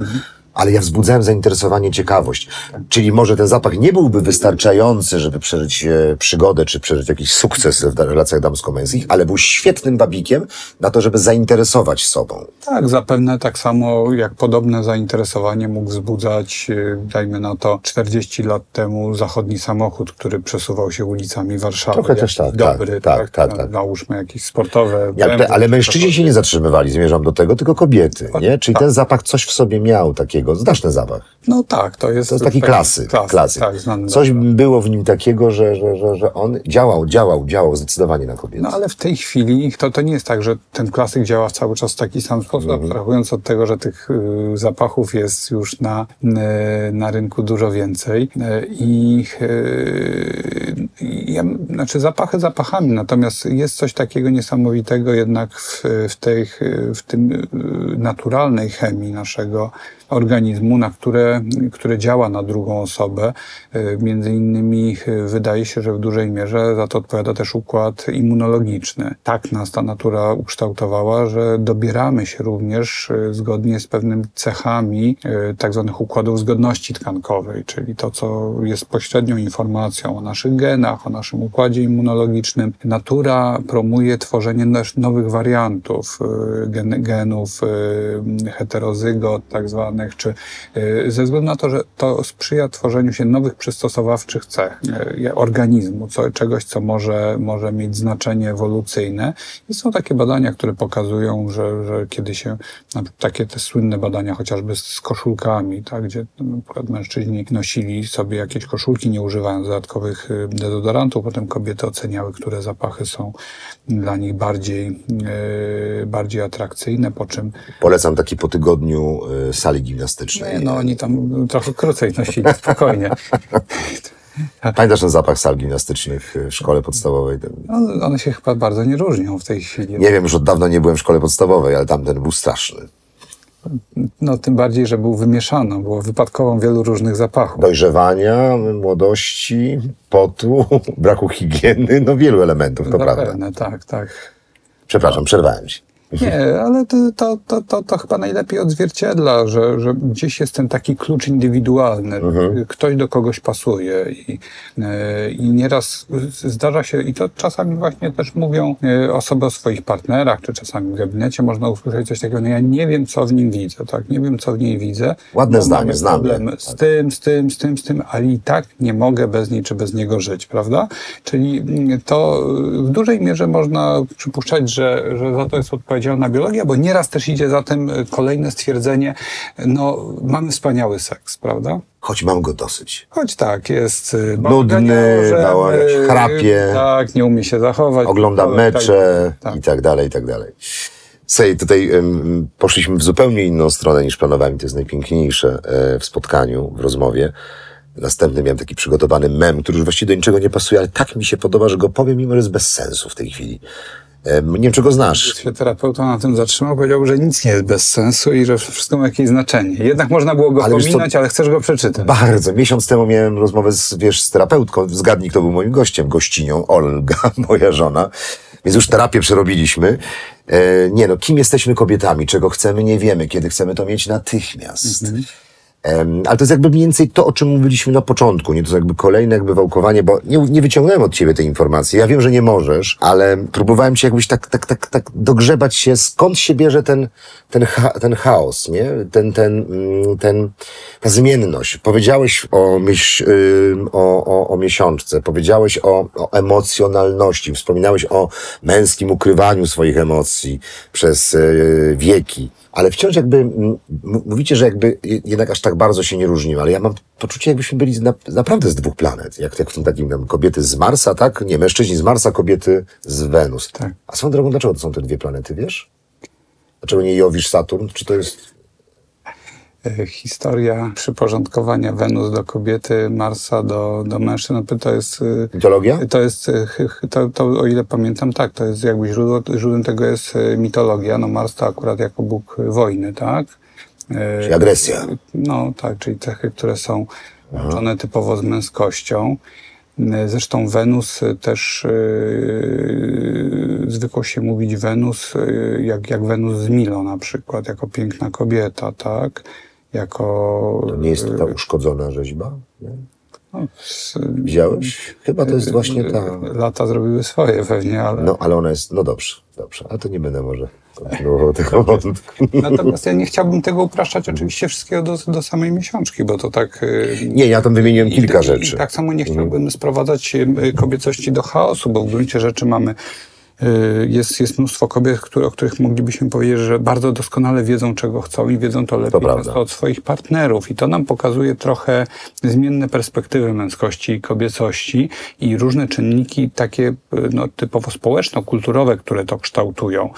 ale ja wzbudzałem zainteresowanie, ciekawość. Czyli może ten zapach nie byłby wystarczający, żeby przeżyć e, przygodę, czy przeżyć jakiś sukces w relacjach damsko-męskich, ale był świetnym babikiem na to, żeby zainteresować sobą. Tak, zapewne tak samo jak podobne zainteresowanie mógł wzbudzać, y, dajmy na to, 40 lat temu zachodni samochód, który przesuwał się ulicami Warszawy. Trochę też Jakiś tak, Dobry, tak, tak, tak. Nałóżmy jakieś sportowe. Te, BMW, ale czy mężczyźni się nie zatrzymywali, zmierzam do tego, tylko kobiety, nie? Czyli ten zapach coś w sobie miał takiego. Znasz ten zapach? No tak, to jest... To jest taki klasyk. Klasyk, klasyk. Tak, Coś było w nim takiego, że, że, że, że on działał, działał, działał zdecydowanie na kobiety. No ale w tej chwili to, to nie jest tak, że ten klasyk działa cały czas w taki sam sposób, Mhm. abstrahując od tego, że tych y, zapachów jest już na, y, na rynku dużo więcej. Y, I y, znaczy zapachy zapachami, natomiast jest coś takiego niesamowitego jednak w, w, tej, w tym y, naturalnej chemii naszego organizmu, na które, które działa na drugą osobę. Y, Między innymi y, wydaje się, że w dużej mierze za to odpowiada też układ immunologiczny. Tak nas ta natura ukształtowała, że dobieramy się również y, zgodnie z pewnymi cechami tak układów zgodności tkankowej, czyli to, co jest pośrednią informacją o naszych genach, o naszym układzie immunologicznym. Natura promuje tworzenie nowych wariantów gen, genów, heterozygot tak zwanych, czy y, ze względu na to, że to sprzyja tworzeniu się nowych przystosowawczych cech y, organizmu, co, czegoś, co może, może mieć znaczenie ewolucyjne. I są takie badania, które pokazują, że, że kiedy się, takie te słynne badania chociażby z koszulkami, tak, gdzie na przykład mężczyźni nosili sobie jakieś koszulki, nie używając dodatkowych y, dezodorantów, potem kobiety oceniały, które zapachy są dla nich bardziej, bardziej atrakcyjne, po czym Polecam taki po tygodniu sali gimnastycznej. no oni tam trochę krócej nosili, spokojnie. Pamiętasz ten zapach sal gimnastycznych y, w szkole podstawowej? No, one się chyba bardzo nie różnią w tej chwili. Nie wiem, już od dawna nie byłem w szkole podstawowej, ale tamten był straszny. No tym bardziej, że był wymieszany, było wypadkową wielu różnych zapachów. Dojrzewania, młodości, potu, braku higieny, no wielu elementów, to prawda. Zapewne, tak, tak. Przepraszam, przerwałem ci. Nie, ale to, to, to, to, to chyba najlepiej odzwierciedla, że, że gdzieś jest ten taki klucz indywidualny. Ktoś do kogoś pasuje i, e, i nieraz zdarza się, i to czasami właśnie też mówią e, osoby o swoich partnerach, czy czasami w gabinecie można usłyszeć coś takiego, no ja nie wiem, co w nim widzę, tak? Nie wiem, co w niej widzę. Ładne Bo zdanie, mamy znamy. problemy z tym, z tym, z tym, z tym, ale i tak nie mogę bez niej czy bez niego żyć, prawda? Czyli mm, to w dużej mierze można przypuszczać, że, że za to jest odpowiedzialna biologia, bo nieraz też idzie za tym kolejne stwierdzenie, no mamy wspaniały seks, prawda? Choć mam go dosyć. Choć tak, jest y, Nudny, y, chrapie. Tak, nie umie się zachować. Ogląda tak, mecze tak. i tak dalej, i tak dalej. Słuchaj, tutaj em, poszliśmy w zupełnie inną stronę niż planowałem. To jest najpiękniejsze e, w spotkaniu, w rozmowie. Następny miałem taki przygotowany mem, który już właściwie do niczego nie pasuje, ale tak mi się podoba, że go powiem, mimo że jest bez sensu w tej chwili. Nie wiem, czy go znasz. się terapeuta na tym zatrzymał, powiedział, że nic nie jest bez sensu i że wszystko ma jakieś znaczenie. Jednak można było go Ale co- pominąć, ale chcesz go przeczytać. Bardzo. Miesiąc temu miałem rozmowę z, wiesz, z terapeutką. Zgadnij, kto był moim gościem. Gościnią Olga, moja żona. Więc już terapię przerobiliśmy. E, nie no, kim jesteśmy kobietami? Czego chcemy, nie wiemy. Kiedy chcemy to mieć natychmiast. Em, ale to jest jakby mniej więcej to, o czym mówiliśmy na początku. Nie? To jest jakby kolejne jakby wałkowanie, bo nie, nie wyciągnąłem od ciebie tej informacji. Ja wiem, że nie możesz, ale próbowałem ci jakbyś tak, tak, tak, tak dogrzebać się, skąd się bierze ten, ten, cha, ten chaos, nie? Ten, ten, mm, ten, ta zmienność. Powiedziałeś o, ym, o, o, o miesiączce, powiedziałeś o, o emocjonalności, wspominałeś o męskim ukrywaniu swoich emocji przez y, wieki. Ale wciąż jakby, mówicie, że jakby je- jednak aż tak bardzo się nie różnimy, ale ja mam poczucie, jakbyśmy byli na, naprawdę z dwóch planet. Jak, jak w tym takim tam kobiety z Marsa, tak? Nie, mężczyźni z Marsa, kobiety z Wenus. Tak. A swoją drogą, dlaczego to są te dwie planety, wiesz? Dlaczego nie Jowisz, Saturn? Czy to jest... E, Historia przyporządkowania Wenus do kobiety, Marsa do, do mężczyzn, no to jest... y, Mitologia? To jest, ch- to, to o ile pamiętam, tak, to jest jakby źródło, źródłem tego jest mitologia, no Mars to akurat jako bóg wojny, tak? E, Czyli agresja. No tak, czyli cechy, które są łączone typowo z męskością. E, Zresztą Wenus e, też yy, zwykło się mówić Wenus yy, jak, jak Wenus z Milo na przykład, jako piękna kobieta, tak? Jako... To nie jest to ta uszkodzona rzeźba? Nie? no, Widziałeś? Chyba to jest właśnie ta... Lata zrobiły swoje pewnie, ale... No, ale ona jest... No dobrze, dobrze. Ale to nie będę może kontynuował tego wątku. Natomiast ja nie chciałbym tego upraszczać oczywiście wszystkiego do, do samej miesiączki, bo to tak... yy, Nie, ja tam wymieniłem kilka I, rzeczy. I tak samo nie chciałbym sprowadzać y, kobiecości do chaosu, bo w gruncie rzeczy mamy y, jest, jest mnóstwo kobiet, które, o których moglibyśmy powiedzieć, że bardzo doskonale wiedzą, czego chcą i wiedzą to lepiej często od swoich partnerów. I to nam pokazuje trochę zmienne perspektywy męskości i kobiecości i różne czynniki takie y, no, typowo społeczno-kulturowe, które to kształtują.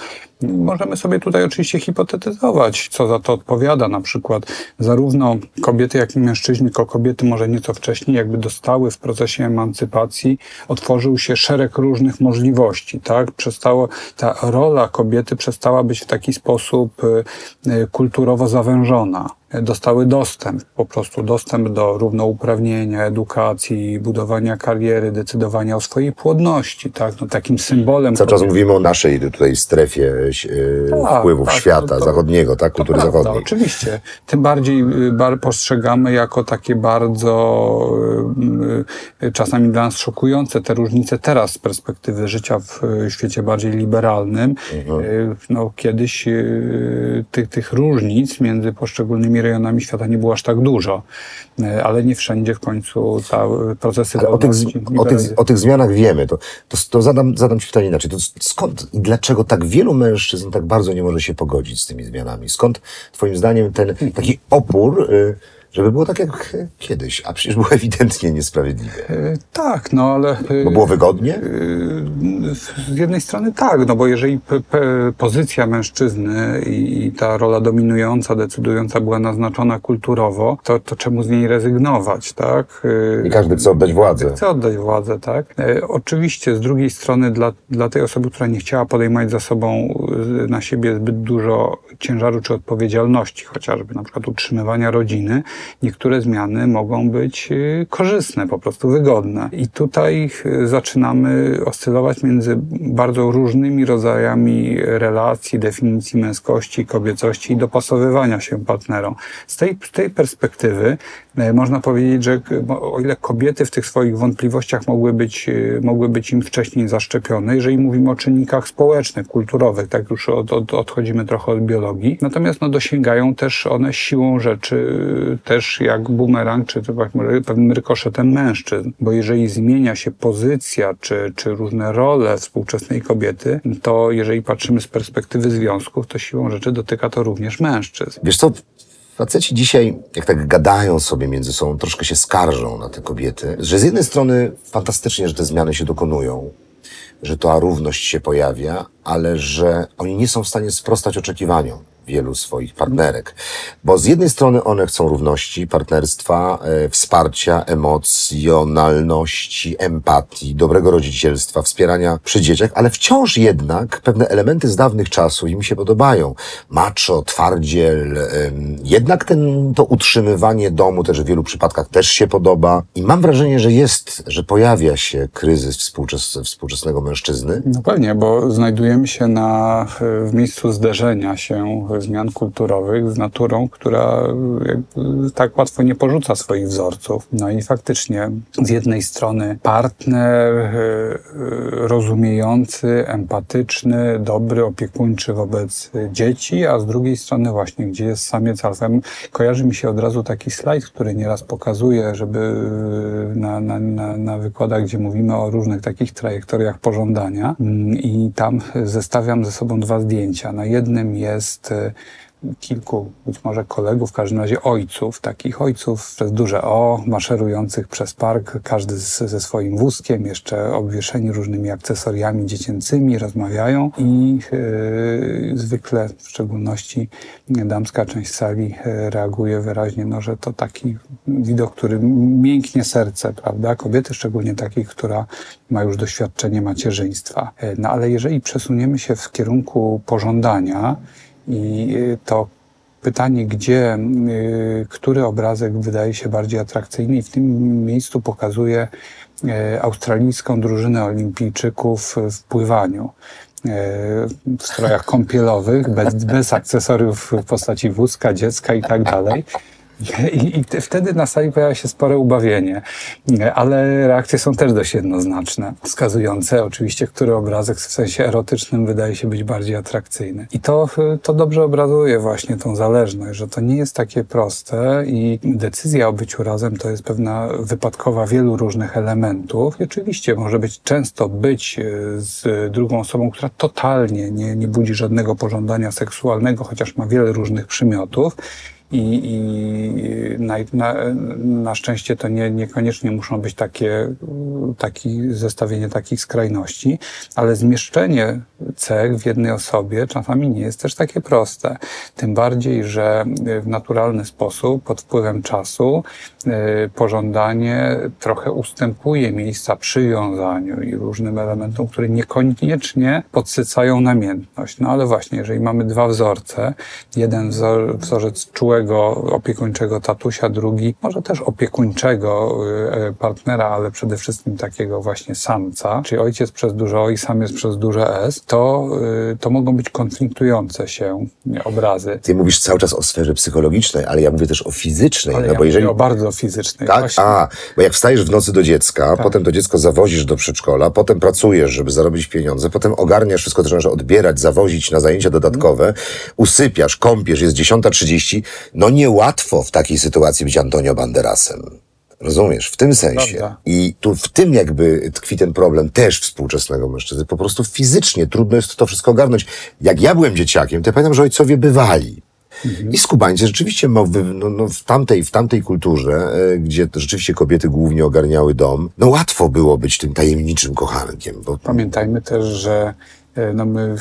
Możemy sobie tutaj oczywiście hipotetyzować, co za to odpowiada. Na przykład zarówno kobiety, jak i mężczyźni, tylko kobiety może nieco wcześniej jakby dostały w procesie emancypacji, otworzył się szereg różnych możliwości, tak? Przestało, ta rola kobiety przestała być w taki sposób y, y, kulturowo zawężona. Dostały dostęp, po prostu dostęp do równouprawnienia, edukacji, budowania kariery, decydowania o swojej płodności, tak? No, takim symbolem Cały czas mówimy o naszej tutaj strefie e, Tak, wpływów tak, świata to- to- zachodniego, tak? Kultury prawda, zachodniej. Oczywiście. Tym bardziej y, bar postrzegamy jako takie bardzo y, y, czasami dla nas szokujące te różnice teraz z perspektywy życia w świecie bardziej liberalnym. Mhm. No, kiedyś tych, tych różnic między poszczególnymi rejonami świata nie było aż tak dużo, Y, ale nie wszędzie w końcu ta y, procesy Ale o tych, o, tych, o tych zmianach wiemy. To, to, to zadam, zadam Ci pytanie inaczej. To skąd i dlaczego tak wielu mężczyzn tak bardzo nie może się pogodzić z tymi zmianami? Skąd Twoim zdaniem ten taki opór, y, żeby było tak jak kiedyś? A przecież było ewidentnie niesprawiedliwe. Y, Tak, no ale... y, Bo było wygodnie? Yy, Z jednej strony tak, no bo jeżeli pozycja mężczyzny i, i ta rola dominująca, decydująca była naznaczona kulturowo, to, to czemu z niej rezygnować, tak? Nie każdy chce oddać władzę. Chce oddać władzę, tak? E, oczywiście z drugiej strony dla, dla tej osoby, która nie chciała podejmować za sobą na siebie zbyt dużo ciężaru czy odpowiedzialności, chociażby na przykład utrzymywania rodziny, niektóre zmiany mogą być y, korzystne, po prostu wygodne. I tutaj y, zaczynamy oscylować między bardzo różnymi rodzajami relacji, definicji męskości, kobiecości i dopasowywania się partnerom. Z tej, tej perspektywy można powiedzieć, że o ile kobiety w tych swoich wątpliwościach mogły być, y, mogły być im wcześniej zaszczepione, jeżeli mówimy o czynnikach społecznych, kulturowych, tak już od, od, odchodzimy trochę od biologii, natomiast no, dosięgają też one siłą rzeczy, też jak bumerang, czy pewnym rykoszetem mężczyzn, bo jeżeli zmienia się pozycja, czy, czy różne role współczesnej kobiety, to jeżeli patrzymy z perspektywy związków, to siłą rzeczy dotyka to również mężczyzn. Wiesz co, Faceci dzisiaj, jak tak gadają sobie między sobą, troszkę się skarżą na te kobiety, że z jednej strony fantastycznie, że te zmiany się dokonują, że ta równość się pojawia, ale że oni nie są w stanie sprostać oczekiwaniom wielu swoich partnerek. Bo z jednej strony one chcą równości, partnerstwa, e, wsparcia, emocjonalności, empatii, dobrego rodzicielstwa, wspierania przy dzieciach, ale wciąż jednak pewne elementy z dawnych czasów im się podobają. Macho, twardziel, e, jednak ten, to utrzymywanie domu też w wielu przypadkach też się podoba. I mam wrażenie, że jest, że pojawia się kryzys współczes współczesnego mężczyzny. No pewnie, bo znajdujemy się na, w miejscu zderzenia się zmian kulturowych z naturą, która tak łatwo nie porzuca swoich wzorców. No i faktycznie z jednej strony partner e, e, rozumiejący, empatyczny, dobry, opiekuńczy wobec dzieci, a z drugiej strony właśnie, gdzie jest samiec alfa. Kojarzy mi się od razu taki slajd, który nieraz pokazuje, żeby na, na, na, na wykładach, gdzie mówimy o różnych takich trajektoriach pożądania mm, i tam zestawiam ze sobą dwa zdjęcia. Na jednym jest kilku być może kolegów, w każdym razie ojców, takich ojców przez duże O, maszerujących przez park, każdy z, ze swoim wózkiem, jeszcze obwieszeni różnymi akcesoriami dziecięcymi, rozmawiają i yy, zwykle, w szczególności damska część sali yy, reaguje wyraźnie, no, że to taki widok, który mięknie serce, prawda? Kobiety, szczególnie takiej, która ma już doświadczenie macierzyństwa. Yy, no ale jeżeli przesuniemy się w kierunku pożądania, i y, to pytanie, gdzie, y, który obrazek wydaje się bardziej atrakcyjny, i w tym miejscu pokazuje y, australijską drużynę olimpijczyków w pływaniu w strojach kąpielowych, bez, bez akcesoriów w postaci wózka, dziecka i tak dalej. I, I, wtedy na sali pojawia się spore ubawienie, ale reakcje są też dość jednoznaczne, wskazujące oczywiście, który obrazek w sensie erotycznym wydaje się być bardziej atrakcyjny. I to, to dobrze obrazuje właśnie tą zależność, że to nie jest takie proste i decyzja o byciu razem to jest pewna wypadkowa wielu różnych elementów. I oczywiście może być często być e, z drugą osobą, która totalnie nie, nie budzi żadnego pożądania seksualnego, chociaż ma wiele różnych przymiotów i, i na, na, na, szczęście to nie, niekoniecznie muszą być takie, taki, zestawienie takich skrajności, ale zmieszczenie cech w jednej osobie czasami nie jest też takie proste. Tym bardziej, że w naturalny sposób, pod wpływem czasu, y, pożądanie trochę ustępuje miejsca przywiązaniu i różnym elementom, które niekoniecznie podsycają namiętność. No ale właśnie, jeżeli mamy dwa wzorce, jeden wzor, wzorzec czułego, opiekuńczego tatusia, drugi może też opiekuńczego y, partnera, ale przede wszystkim takiego właśnie samca, czyli ojciec przez duże O i samiec przez duże S, to, y, to mogą być konfliktujące się obrazy. Ty mówisz cały czas o sferze psychologicznej, ale ja mówię też o fizycznej. Ale no ja bo jeżeli... o bardzo fizycznej. Tak? Właśnie. A, bo jak wstajesz w nocy do dziecka, tak. potem to dziecko zawozisz do przedszkola, potem pracujesz, żeby zarobić pieniądze, potem ogarniasz wszystko, co trzeba odbierać, zawozić na zajęcia dodatkowe, hmm. usypiasz, kąpiesz, jest 10.30, no niełatwo w takiej sytuacji być Antonio Banderasem. Rozumiesz? W tym sensie. Prawda. I tu w tym jakby tkwi ten problem też współczesnego mężczyzny. Po prostu fizycznie trudno jest to wszystko ogarnąć. Jak ja byłem dzieciakiem, to ja pamiętam, że ojcowie bywali. Mhm. I skubańcy rzeczywiście no, no, w, tamtej, w tamtej kulturze, e, gdzie rzeczywiście kobiety głównie ogarniały dom, no łatwo było być tym tajemniczym kochankiem. Bo... Pamiętajmy też, że no my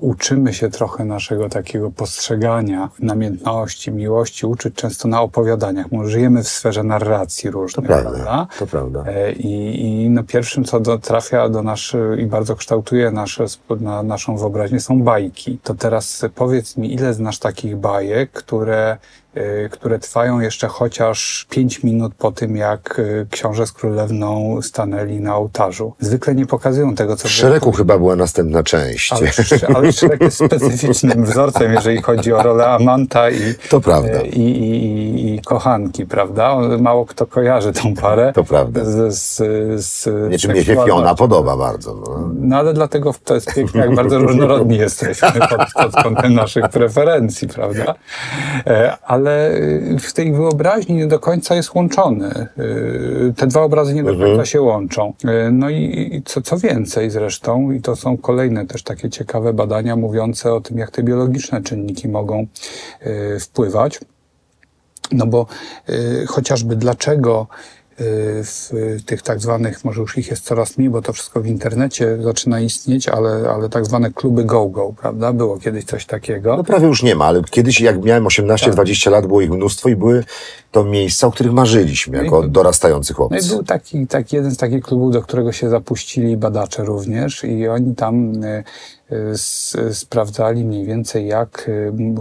uczymy się trochę naszego takiego postrzegania namiętności, miłości, uczyć często na opowiadaniach. My żyjemy w sferze narracji różnych, to prawda? prawda? To prawda. E, I, i no pierwszym, co do, trafia do naszej i bardzo kształtuje nasze, na, naszą wyobraźnię, są bajki. To teraz powiedz mi, ile znasz takich bajek, które które trwają jeszcze chociaż pięć minut po tym, jak y, książę z królewną stanęli na ołtarzu. Zwykle nie pokazują tego, co... W Szereku chyba była następna część. Ale, ale Szrek jest specyficznym wzorcem, jeżeli chodzi o rolę Amanta i, To prawda. i, i, i, i kochanki, prawda? Mało kto kojarzy tą parę. To prawda. Z, z, z Nie, czy mnie się. Fiona podoba bardzo. No. No ale dlatego to jest piękne, jak bardzo różnorodni jesteśmy pod, pod kątem naszych preferencji, prawda? E, Ale y, w tej wyobraźni nie do końca jest łączony. Y, Te dwa obrazy nie do końca się łączą. E, No i i co, co więcej zresztą, i to są kolejne też takie ciekawe badania mówiące o tym, jak te biologiczne czynniki mogą y, wpływać. No bo y, chociażby dlaczego y, w tych tak zwanych, może już ich jest coraz mniej, bo to wszystko w internecie zaczyna istnieć, ale, ale tak zwane kluby go-go, prawda? Było kiedyś coś takiego. no prawie już nie ma, ale kiedyś jak miałem 18-20 lat, było ich mnóstwo i były to miejsca, o których marzyliśmy jako i- dorastający No i chłopcy. był taki, taki jeden z takich klubów, do którego się zapuścili badacze również i oni tam y, y, sprawdzali mniej więcej, jak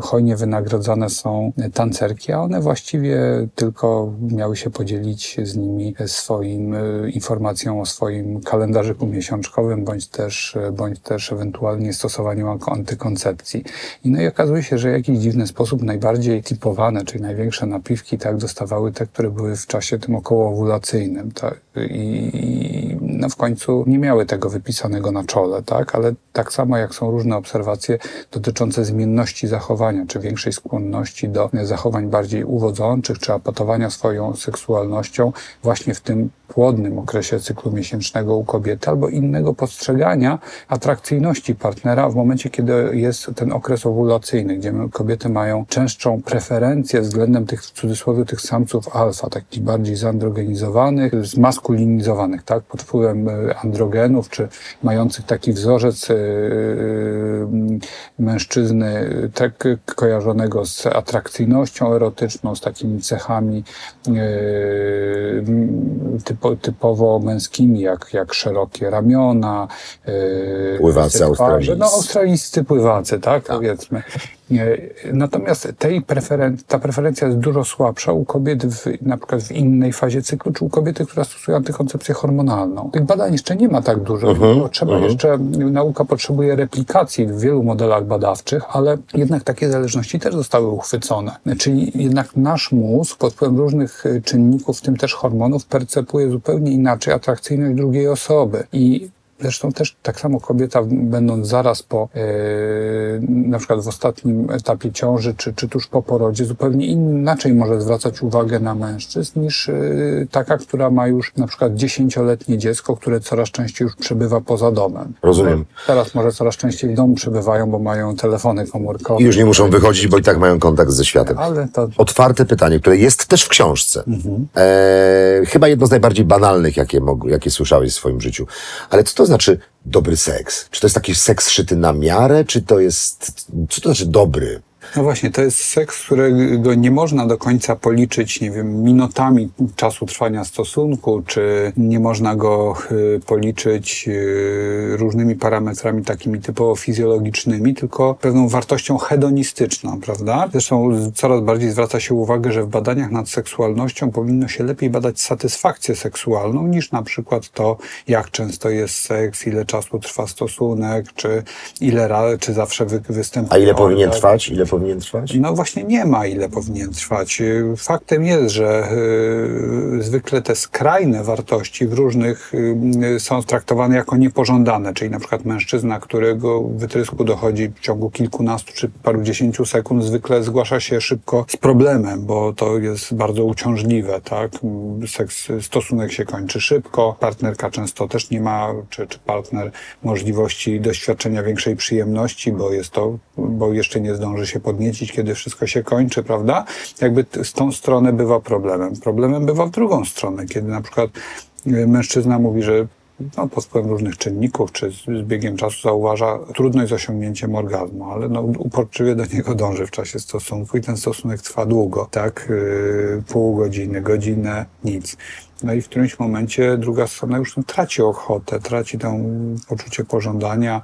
hojnie wynagrodzane są tancerki, a one właściwie tylko miały się podzielić z nimi swoim y, informacją o swoim kalendarzyku miesiączkowym, bądź też, y, bądź też ewentualnie stosowaniu anty- antykoncepcji. I no i okazuje się, że w jakiś dziwny sposób najbardziej typowane, czyli największe napiwki, tak, dostawały te, które były w czasie tym okołoowulacyjnym, tak, i, i no w końcu nie miały tego wypisanego na czole, tak, ale tak samo jak są różne obserwacje dotyczące zmienności zachowania, czy większej skłonności do zachowań bardziej uwodzących, czy apotowania swoją seksualnością właśnie w tym płodnym okresie cyklu miesięcznego u kobiety, albo innego postrzegania atrakcyjności partnera w momencie, kiedy jest ten okres owulacyjny, gdzie kobiety mają częstszą preferencję względem tych, w cudzysłowie, tych samców alfa, takich bardziej zandrogenizowanych, zmaskulinizowanych, tak, pod wpływem e, androgenów, czy mających taki wzorzec e, e, mężczyzny tak kojarzonego z atrakcyjnością erotyczną, z takimi cechami e, typo, typowo męskimi, jak, jak szerokie ramiona, e, Pływacy twarze. australijscy. No, australijscy pływacy, tak, powiedzmy. Natomiast tej preferen- ta preferencja jest dużo słabsza u kobiet w, na przykład w innej fazie cyklu, czy u kobiety, która stosuje antykoncepcję hormonalną. Tych badań jeszcze nie ma tak dużo. bo Trzeba jeszcze, nauka potrzebuje replikacji w wielu modelach badawczych, ale jednak takie zależności też zostały uchwycone. Czyli jednak nasz mózg pod wpływem różnych e, czynników, w tym też hormonów, percepuje zupełnie inaczej atrakcyjność drugiej osoby. I Zresztą też tak samo kobieta, będąc zaraz po, e, na przykład w ostatnim etapie ciąży, czy, czy tuż po porodzie, zupełnie inaczej może zwracać uwagę na mężczyzn niż e, taka, która ma już na przykład dziesięcioletnie dziecko, które coraz częściej już przebywa poza domem. Rozumiem. Teraz może coraz częściej w domu przebywają, bo mają telefony komórkowe. I już nie muszą wychodzić, bo i tak mają kontakt ze światem. Ale to Otwarte pytanie, które jest też w książce. Mhm. E, chyba jedno z najbardziej banalnych, jakie, jakie słyszałeś w swoim życiu. Ale co to znaczy dobry seks? Czy to jest taki seks szyty na miarę, czy to jest... Co to znaczy dobry? No właśnie, to jest seks, którego nie można do końca policzyć, nie wiem, minutami czasu trwania stosunku, czy nie można go y, policzyć y, różnymi parametrami takimi typowo fizjologicznymi, tylko pewną wartością hedonistyczną, prawda? Zresztą coraz bardziej zwraca się uwagę, że w badaniach nad seksualnością powinno się lepiej badać satysfakcję seksualną niż na przykład to, jak często jest seks, ile czasu trwa stosunek, czy ile razy, czy zawsze wy, występuje. A ile powinien trwać? Ile powinien trwać? No właśnie nie ma, ile powinien trwać. Y, Faktem jest, że y, zwykle te skrajne wartości w różnych y, są traktowane jako niepożądane, czyli na przykład mężczyzna, którego wytrysku dochodzi w ciągu kilkunastu czy parudziesięciu sekund, zwykle zgłasza się szybko z problemem, bo to jest bardzo uciążliwe, tak? Seks, stosunek się kończy szybko, partnerka często też nie ma, czy, czy partner możliwości doświadczenia większej przyjemności, bo jest to, bo jeszcze nie zdąży się podniecić, kiedy wszystko się kończy, prawda? Jakby z tą stronę bywa problemem. Problemem bywa w drugą stronę, kiedy na przykład y, mężczyzna mówi, że no, pod wpływem różnych czynników, czy z, z biegiem czasu zauważa trudność z osiągnięciem orgazmu, ale no, uporczywie do niego dąży w czasie stosunku i ten stosunek trwa długo, tak? Yy, pół godziny, godzinę, nic. No i w którymś momencie druga strona już traci ochotę, traci tam poczucie pożądania,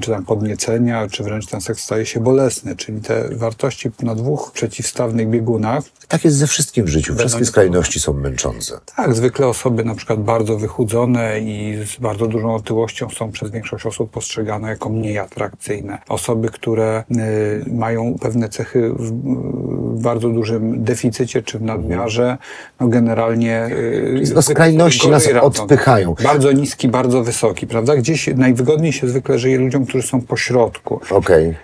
czy tam podniecenia, czy wręcz ten seks staje się bolesny. Czyli te wartości na dwóch przeciwstawnych biegunach. Tak jest ze wszystkim w życiu. Wszystkie skrajności są męczące. Tak, zwykle osoby na przykład bardzo wychudzone i z bardzo dużą otyłością są przez większość osób postrzegane jako mniej atrakcyjne. Osoby, które y, mają pewne cechy w, w bardzo dużym deficycie czy w nadmiarze, no generalnie... y, No, skrajności nas odpychają. Bardzo niski, bardzo wysoki, prawda? Gdzieś najwygodniej się zwykle żyje ludziom, którzy są po środku. Okej.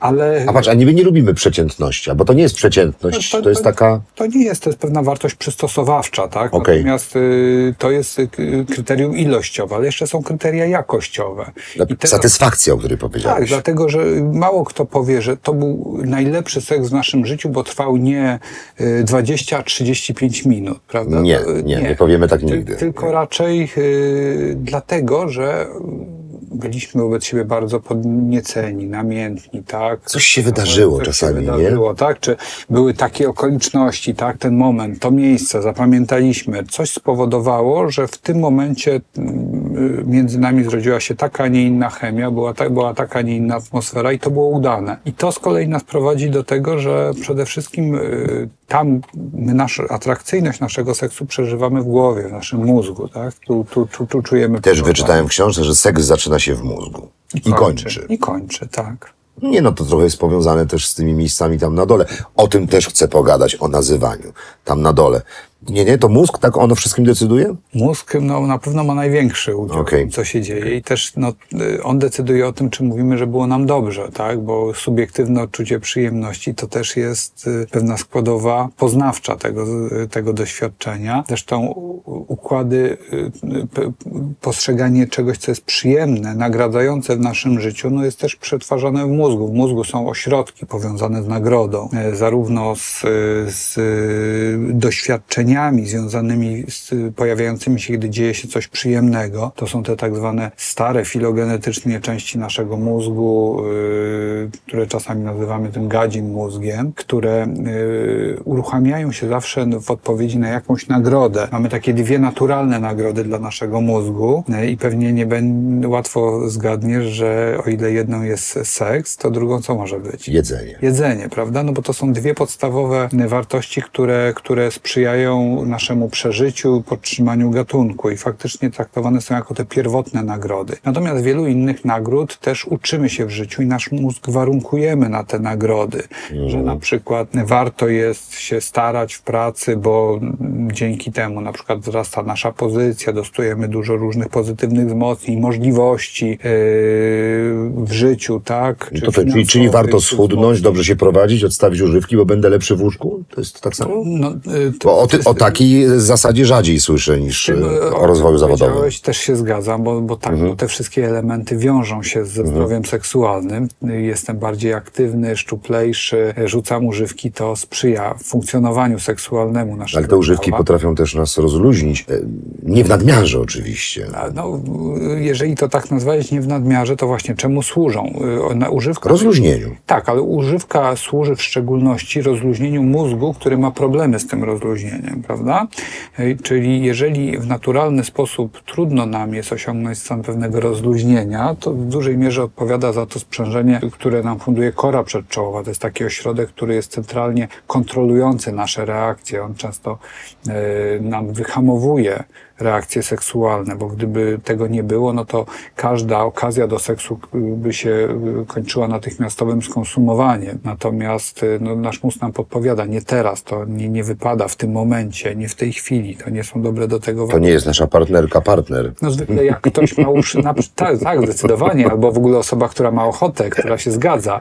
Ale... A patrz, a niby nie lubimy przeciętności, bo to nie jest przeciętność, to jest taka... To nie jest, to jest pewna wartość przystosowawcza, tak? Okej. Natomiast y, to jest y, kryterium ilościowe, ale jeszcze są kryteria jakościowe. I te- Satysfakcja, o której tak, powiedziałeś. dlatego, że mało kto powie, że to był najlepszy seks w naszym życiu, bo trwał nie y, 20, a 35 minut, prawda? Nie, To, y, nie, nie powiemy tak nigdy. Tylko raczej y, dlatego, że byliśmy wobec siebie bardzo podnieceni, namiętni, tak? Coś się wydarzyło Coś czasami, się nie? wydarzyło, tak? Czy były takie okoliczności, tak? Ten moment, to miejsce, zapamiętaliśmy. Coś spowodowało, że w tym momencie mm, między nami zrodziła się taka, a nie inna chemia, była, ta, była taka, a nie inna atmosfera i to było udane. I to z kolei nas prowadzi do tego, że przede wszystkim y, tam my nasz, atrakcyjność naszego seksu przeżywamy w głowie, w naszym mózgu, tak? Tu, tu, tu, tu czujemy... Też wyczytałem w książce, że seks zaczyna się w mózgu. I kończy. I kończy, tak. Nie no, to trochę jest powiązane też z tymi miejscami tam na dole. O tym też chcę pogadać, o nazywaniu. Tam na dole. Nie, nie, to mózg tak on o wszystkim decyduje? Mózg no, na pewno ma największy udział w Okej. tym, co się dzieje i też no, y, on decyduje o tym, czy mówimy, że było nam dobrze, tak? Bo subiektywne odczucie przyjemności to też jest y, pewna składowa poznawcza tego, y, tego doświadczenia. Zresztą układy, postrzeganie czegoś, co jest przyjemne, nagradzające w naszym życiu, no jest też przetwarzane w mózgu. W mózgu są ośrodki powiązane z nagrodą, zarówno z, z doświadczeniami związanymi z pojawiającymi się, gdy dzieje się coś przyjemnego. To są te tak zwane stare filogenetycznie części naszego mózgu, y, które czasami nazywamy tym gadzim mózgiem, które y, uruchamiają się zawsze w odpowiedzi na jakąś nagrodę. Mamy takie dwie naturalne nagrody dla naszego mózgu y, i pewnie nie będzie łatwo zgadniesz, że o ile jedną jest seks, to drugą co może być? Jedzenie. jedzenie, prawda? No bo to są dwie podstawowe wartości, które, które sprzyjają naszemu przeżyciu, podtrzymaniu gatunku i faktycznie traktowane są jako te pierwotne nagrody. Natomiast wielu innych nagród też uczymy się w życiu i nasz mózg warunkujemy na te nagrody, że na przykład warto jest się starać w pracy, bo dzięki temu na przykład wzrasta nasza pozycja, dostajemy dużo różnych pozytywnych wzmocnień, możliwości yy, w życiu, tak? No Czy to, to, czyli, czyli warto schudnąć, dobrze się prowadzić, odstawić używki, bo będę lepszy w łóżku? To jest tak samo? No, to, Bo o, ty, o takiej zasadzie rzadziej słyszę niż e, o rozwoju zawodowym. Mhm. Też się zgadzam, bo, bo tak, bo te wszystkie elementy wiążą się ze zdrowiem seksualnym. Y, Jestem bardziej aktywny, szczuplejszy, rzucam używki, to sprzyja funkcjonowaniu seksualnemu naszego Ale te używki ciała. potrafią też nas rozluźnić. E, Nie w nadmiarze oczywiście. No, jeżeli to tak nazwać, nie w nadmiarze, to właśnie czemu służą? Y, Na używka Rozluźnieniu. Tak, ale używka służy w szczególności rozluźnieniu mózgu, który ma problemy z tym rozluźnieniem, prawda? Ej, Czyli jeżeli w naturalny sposób trudno nam jest osiągnąć stan pewnego rozluźnienia, to w dużej mierze odpowiada za to sprzężenie, które nam funduje kora przedczołowa. To jest taki ośrodek, który jest centralnie kontrolujący nasze reakcje. On często e, nam wyhamowuje reakcje seksualne, bo gdyby tego nie było, no to każda okazja do seksu y, by się y, kończyła natychmiastowym skonsumowaniem. Natomiast y, no, nasz mózg nam podpowiada, nie teraz, to nie, nie wypada w tym momencie, nie w tej chwili, to nie są dobre do tego To nie jest nasza partnerka, partner. no zwykle jak ktoś ma uszy, na, tak, tak, zdecydowanie, albo w ogóle osoba, która ma ochotę, która się zgadza.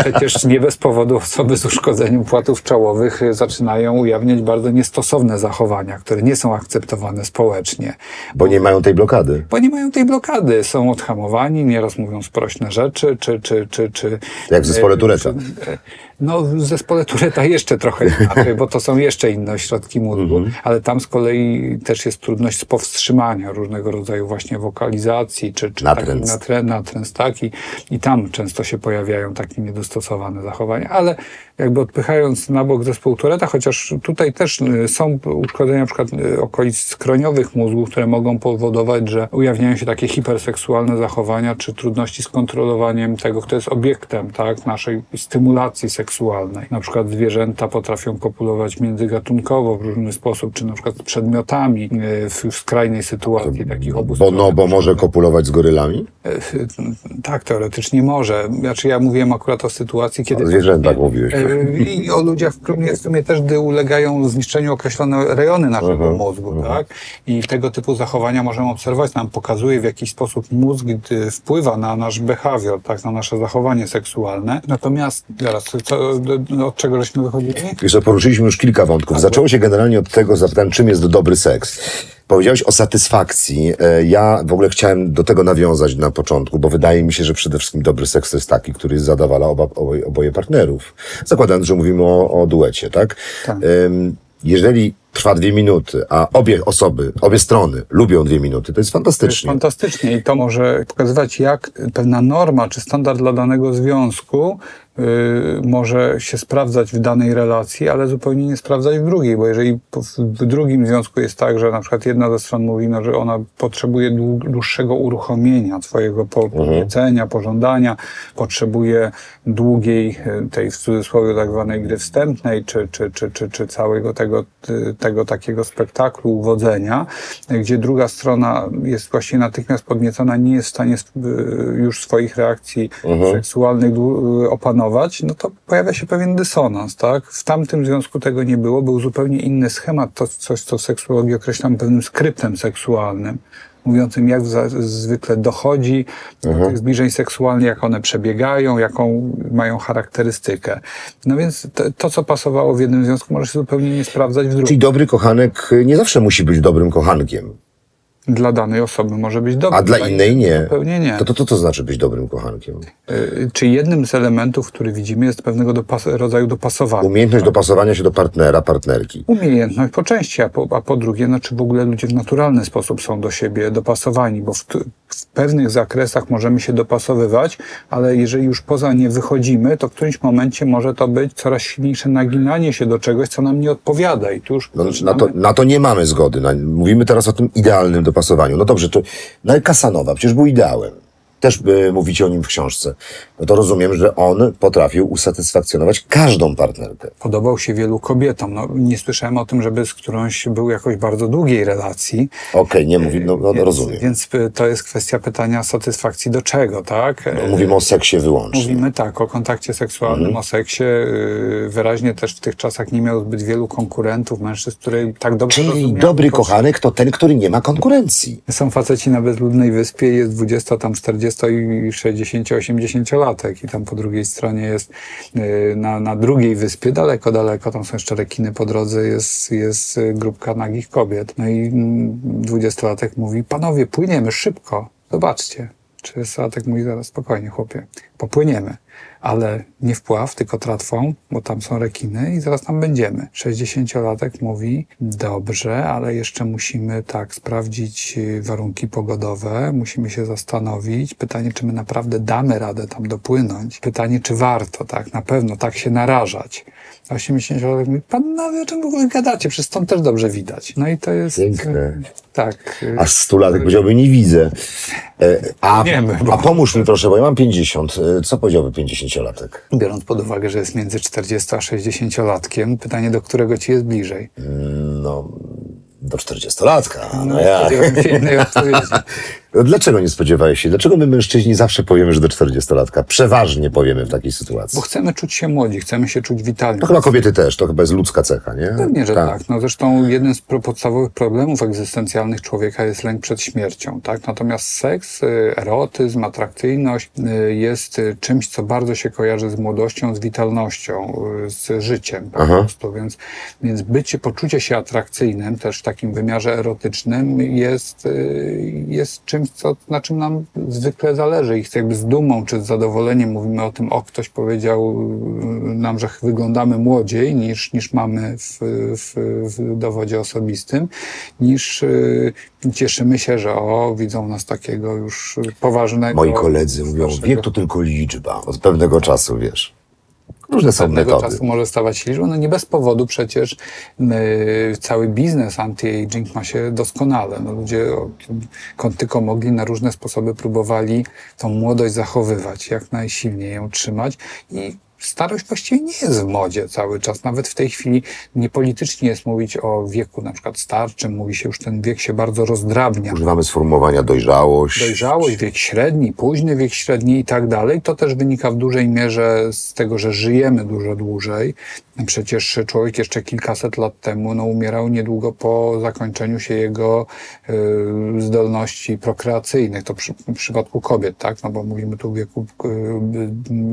Przecież nie bez powodu osoby z uszkodzeniem płatów czołowych zaczynają ujawniać bardzo niestosowne zachowania, które nie są akceptowane społecznie. Społecznie. Bo nie mają tej blokady. Bo nie mają tej blokady, są odhamowani, nieraz mówią sprośne rzeczy, czy... czy, czy, czy Jak w zespole e, Tureta. czy- No, w zespole Tureta jeszcze trochę inaczej, bo to są jeszcze inne ośrodki mózgu, Mhm. ale tam z kolei też jest trudność z powstrzymania różnego rodzaju właśnie wokalizacji, czy, czy Natręt. takich natrę, natręt, tak, i, i tam często się pojawiają takie niedostosowane zachowania, ale jakby odpychając na bok zespół Tureta, chociaż tutaj też y, są uszkodzenia na przykład y, okolic skroniowych mózgu, które mogą powodować, że ujawniają się takie hiperseksualne zachowania, czy trudności z kontrolowaniem tego, kto jest obiektem, tak, naszej stymulacji seksualnej. Na przykład zwierzęta potrafią kopulować międzygatunkowo w różny sposób, czy na przykład z przedmiotami y, w, skrajnej sytuacji takich obu no, bo może kopulować z gorylami? E, Tak, teoretycznie może. Znaczy ja mówiłem akurat o sytuacji, kiedy... O zwierzętach mówiłeś. E, I o ludziach w sumie, też, gdy ulegają zniszczeniu określone rejony naszego Mhm, mózgu, tak? I tego typu zachowania możemy obserwować. Nam pokazuje, w jaki sposób mózg wpływa na nasz behawior, tak? Na nasze zachowanie seksualne. Natomiast, zaraz, co, do- od czego żeśmy wychodzili? Wiesz, poruszyliśmy już kilka wątków. Zaczęło się generalnie od tego, zapytałem, czym jest dobry seks. Powiedziałeś o satysfakcji. E, Ja w ogóle chciałem do tego nawiązać na początku, bo wydaje mi się, że przede wszystkim dobry seks to jest taki, który zadawala oba, oboje, oboje partnerów. Zakładając, że mówimy o, o duecie, tak? Tak. Jeżeli trwa dwie minuty, a obie osoby, obie strony lubią dwie minuty, to jest To jest fantastycznie. fantastycznie i to może pokazywać, jak pewna norma czy standard dla danego związku y, może się sprawdzać w danej relacji, ale zupełnie nie sprawdzać w drugiej, bo jeżeli w- drugim związku jest tak, że na przykład jedna ze stron mówi, no, że ona potrzebuje dłu- dłuższego uruchomienia swojego po- powiedzenia, pożądania, potrzebuje długiej, y, tej w cudzysłowie tak zwanej gry wstępnej, czy, czy, czy, czy, czy całego tego, y, tego takiego spektaklu uwodzenia, gdzie druga strona jest właśnie natychmiast podniecona, nie jest w stanie y, już swoich reakcji seksualnych dłu- y, opanować, no to pojawia się pewien dysonans, tak? W tamtym związku tego nie było, był zupełnie inny schemat, to coś, co w seksuologii określam pewnym skryptem seksualnym, mówiącym jak za, zwykle dochodzi do tych zbliżeń seksualnych, jak one przebiegają, jaką mają charakterystykę. No więc to, to, co pasowało w jednym związku, może się zupełnie nie sprawdzać w drugim. Czyli dobry kochanek nie zawsze musi być dobrym kochankiem, Dla danej osoby może być dobry. a dla innej nie. Zupełnie nie. To, to, to, to znaczy być dobrym kochankiem? Y, Czy jednym z elementów, który widzimy, jest pewnego dopas- rodzaju dopasowania. Umiejętność dopasowania się do partnera, partnerki. Umiejętność po części, a po, a po drugie, no, czy w ogóle ludzie w naturalny sposób są do siebie dopasowani, bo w, w pewnych zakresach możemy się dopasowywać, ale jeżeli już poza nie wychodzimy, to w którymś momencie może to być coraz silniejsze naginanie się do czegoś, co nam nie odpowiada. I tu już No, na, to, na to nie mamy zgody. Na, mówimy teraz o tym idealnym dopasowaniu. No dobrze, to no, ale Kasanowa przecież był ideałem. Też y, mówicie o nim w książce. No to rozumiem, że on potrafił usatysfakcjonować każdą partnerkę. podobał się wielu kobietom. No, nie słyszałem o tym, żeby z którąś był jakoś bardzo długiej relacji. Okej, nie mówi, no, no więc, rozumiem. Więc y, to jest kwestia pytania satysfakcji do czego, tak? No, mówimy o seksie wyłącznie. Mówimy tak, o kontakcie seksualnym, Mhm. o seksie. Yy, wyraźnie też w tych czasach nie miał zbyt wielu konkurentów, mężczyzn, które tak dobrze Czyli dobry kochanek to ten, który nie ma konkurencji. Są faceci na bezludnej wyspie, jest 20, tam 40 i 60, 80 latek i tam po drugiej stronie jest yy, na, na drugiej wyspie, daleko, daleko, tam są jeszcze rekiny po drodze, jest, jest yy, grupka nagich kobiet. No i mm, 20-latek mówi, panowie, płyniemy szybko, zobaczcie. 30-latek mówi, zaraz spokojnie chłopie, popłyniemy. Ale nie wpław, tylko tratwą, bo tam są rekiny i zaraz tam będziemy. 60-latek mówi, dobrze, ale jeszcze musimy tak sprawdzić y, warunki pogodowe, musimy się zastanowić. Pytanie, czy my naprawdę damy radę tam dopłynąć. Pytanie, czy warto, tak, na pewno, tak się narażać. A 80-latek mówi, panowie, o czym w ogóle gadacie? Przecież stąd też dobrze widać. No i to jest... Piękne. Tak. Aż stulatek powiedziałby, nie widzę. E, A, Nie my, bo- a pomóż mi proszę, bo ja mam 50. E, Co powiedziałby 50-latek? Biorąc pod uwagę, że jest między 40 a 60-latkiem, pytanie, do którego ci jest bliżej? No, do 40-latka. No, ja. Się innej odpowiedzi. No dlaczego nie spodziewałeś się? Dlaczego my mężczyźni zawsze powiemy, że do 40-latka? Przeważnie powiemy w takiej sytuacji. Bo chcemy czuć się młodzi, chcemy się czuć witalni. To chyba kobiety też, to chyba jest ludzka cecha, nie? Pewnie, że tak. No zresztą jeden z podstawowych problemów egzystencjalnych człowieka jest lęk przed śmiercią, tak? Natomiast seks, y, erotyzm, atrakcyjność y, jest y, czymś, co bardzo się kojarzy z młodością, z witalnością, z życiem po Aha. prostu. Więc, więc bycie, poczucie się atrakcyjnym też w takim wymiarze erotycznym jest, jest czymś, co, na czym nam zwykle zależy i jakby z dumą czy z zadowoleniem mówimy o tym, o ktoś powiedział y, nam, że wyglądamy młodziej niż, niż mamy w, w, w dowodzie osobistym, niż y, cieszymy się, że o, widzą nas takiego już poważnego. Moi koledzy mówią, wiek to tylko liczba. Od pewnego czasu, wiesz. Różne są metody. czasu może stawać się liczbą. No nie bez powodu przecież y, cały biznes anti-aging ma się doskonale. No, ludzie o, kąt tylko mogli na różne sposoby próbowali tą młodość zachowywać, jak najsilniej ją trzymać i starość właściwie nie jest w modzie cały czas. Nawet w tej chwili niepolitycznie jest mówić o wieku na przykład starczym. Mówi się już, ten wiek się bardzo rozdrabnia Używamy sformułowania dojrzałość. dojrzałość, wiek średni, późny wiek średni i tak dalej, to też wynika w dużej mierze z tego, że żyjemy dużo dłużej. Przecież człowiek jeszcze kilkaset lat temu no, umierał niedługo po zakończeniu się jego y, zdolności prokreacyjnych. To przy, w przypadku kobiet, tak? No bo mówimy tu o wieku y,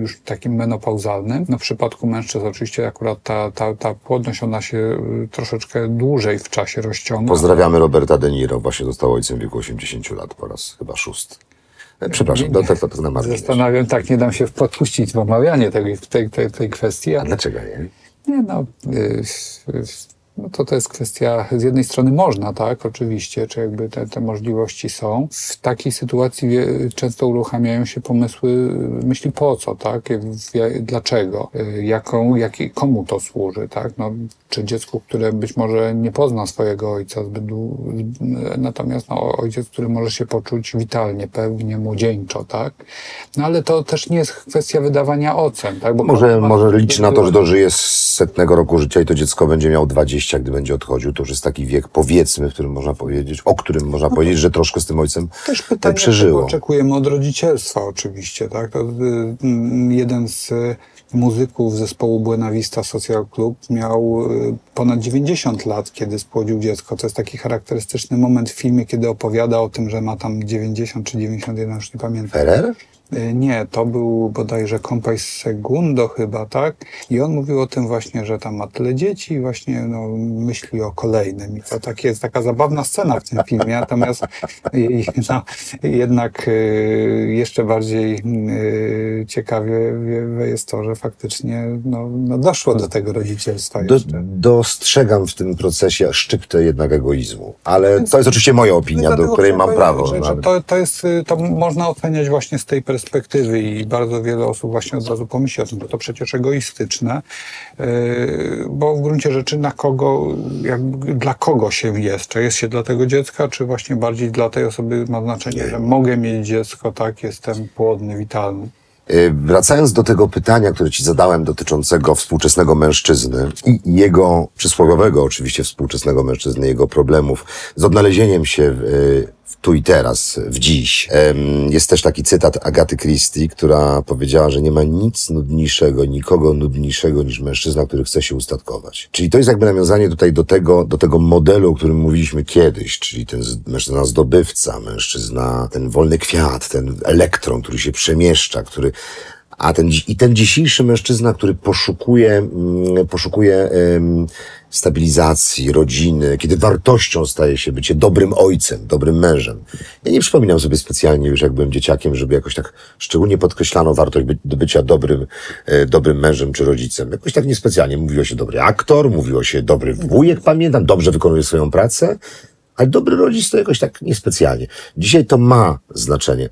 już takim menopauzalnym. No, w przypadku mężczyzn oczywiście akurat ta, ta, ta płodność, ona się y, troszeczkę dłużej w czasie rozciąga. Pozdrawiamy Roberta De Niro, właśnie został ojcem w wieku 80 lat po raz chyba szósty. E, Przepraszam, to, to, to, na. Zastanawiam, tak, nie dam się podpuścić w omawianie tej, tej, tej, tej kwestii, A ale dlaczego nie? nie no, y, y, no to to jest kwestia, z jednej strony można, tak, oczywiście, czy jakby te, te możliwości są. W takiej sytuacji często uruchamiają się pomysły, y, myśli po co, tak, dlaczego, y, jaką, jaki, komu to służy, tak, no, czy dziecku, które być może nie pozna swojego ojca zbyt dłu- natomiast no, ojciec, który może się poczuć witalnie, pewnie, młodzieńczo, tak, no ale to też nie jest kwestia wydawania ocen, tak, bo Może, może liczy na to, że dożyje z setnego roku życia i to dziecko będzie miał 20, gdy będzie odchodził. To już jest taki wiek, powiedzmy, w którym można powiedzieć, o którym można powiedzieć, że troszkę z tym ojcem Też pytanie, przeżyło. oczekujemy od rodzicielstwa oczywiście, tak? To, y, mm, jeden z y, muzyków zespołu Buena Vista Social Club miał y, ponad 90 lat, kiedy spłodził dziecko. To jest taki charakterystyczny moment w filmie, kiedy opowiada o tym, że ma tam 90 czy 91, już nie pamiętam. Ferrer? Y, Nie, to był bodajże Kompaj Segundo chyba, tak? I on mówił o tym właśnie, że tam ma tyle dzieci i właśnie no, myśli o kolejnym. I to tak jest taka zabawna scena w tym filmie, natomiast no, jednak y, jeszcze bardziej y, ciekawie wie- jest to, że faktycznie no, no, doszło do tego rodzicielstwa Do, jeszcze. dostrzegam w tym procesie szczyptę jednak egoizmu. Ale to jest oczywiście moja opinia, do Dlatego której mam prawo. Że, że no, to, to, jest, y, to można oceniać właśnie z tej perspektywy i bardzo wiele osób właśnie od razu pomyśli o tym, bo to przecież egoistyczne, yy, bo w gruncie rzeczy na kogo, dla kogo się jest? Czy jest się dla tego dziecka, czy właśnie bardziej dla tej osoby ma znaczenie, że mogę mieć dziecko, tak, jestem płodny, witalny. Y, Wracając do tego pytania, które ci zadałem dotyczącego współczesnego mężczyzny i jego przysłowiowego oczywiście współczesnego mężczyzny, jego problemów z odnalezieniem się w, y, w tu i teraz, w dziś. Jest też taki cytat Agaty Christie, która powiedziała, że nie ma nic nudniejszego, nikogo nudniejszego niż mężczyzna, który chce się ustatkować. Czyli to jest jakby nawiązanie tutaj do tego, do tego modelu, o którym mówiliśmy kiedyś, czyli ten mężczyzna zdobywca, mężczyzna, ten wolny kwiat, ten elektron, który się przemieszcza, który a ten, i ten dzisiejszy mężczyzna, który poszukuje, mm, poszukuje stabilizacji, rodziny, kiedy wartością staje się bycie dobrym ojcem, dobrym mężem. Ja nie przypominam sobie specjalnie już, jak byłem dzieciakiem, żeby jakoś tak szczególnie podkreślano wartość by, bycia dobrym, e, dobrym mężem czy rodzicem. Jakoś tak niespecjalnie. Mówiło się dobry aktor, mówiło się dobry wujek, pamiętam, dobrze wykonuje swoją pracę, ale dobry rodzic to jakoś tak niespecjalnie. Dzisiaj to ma znaczenie.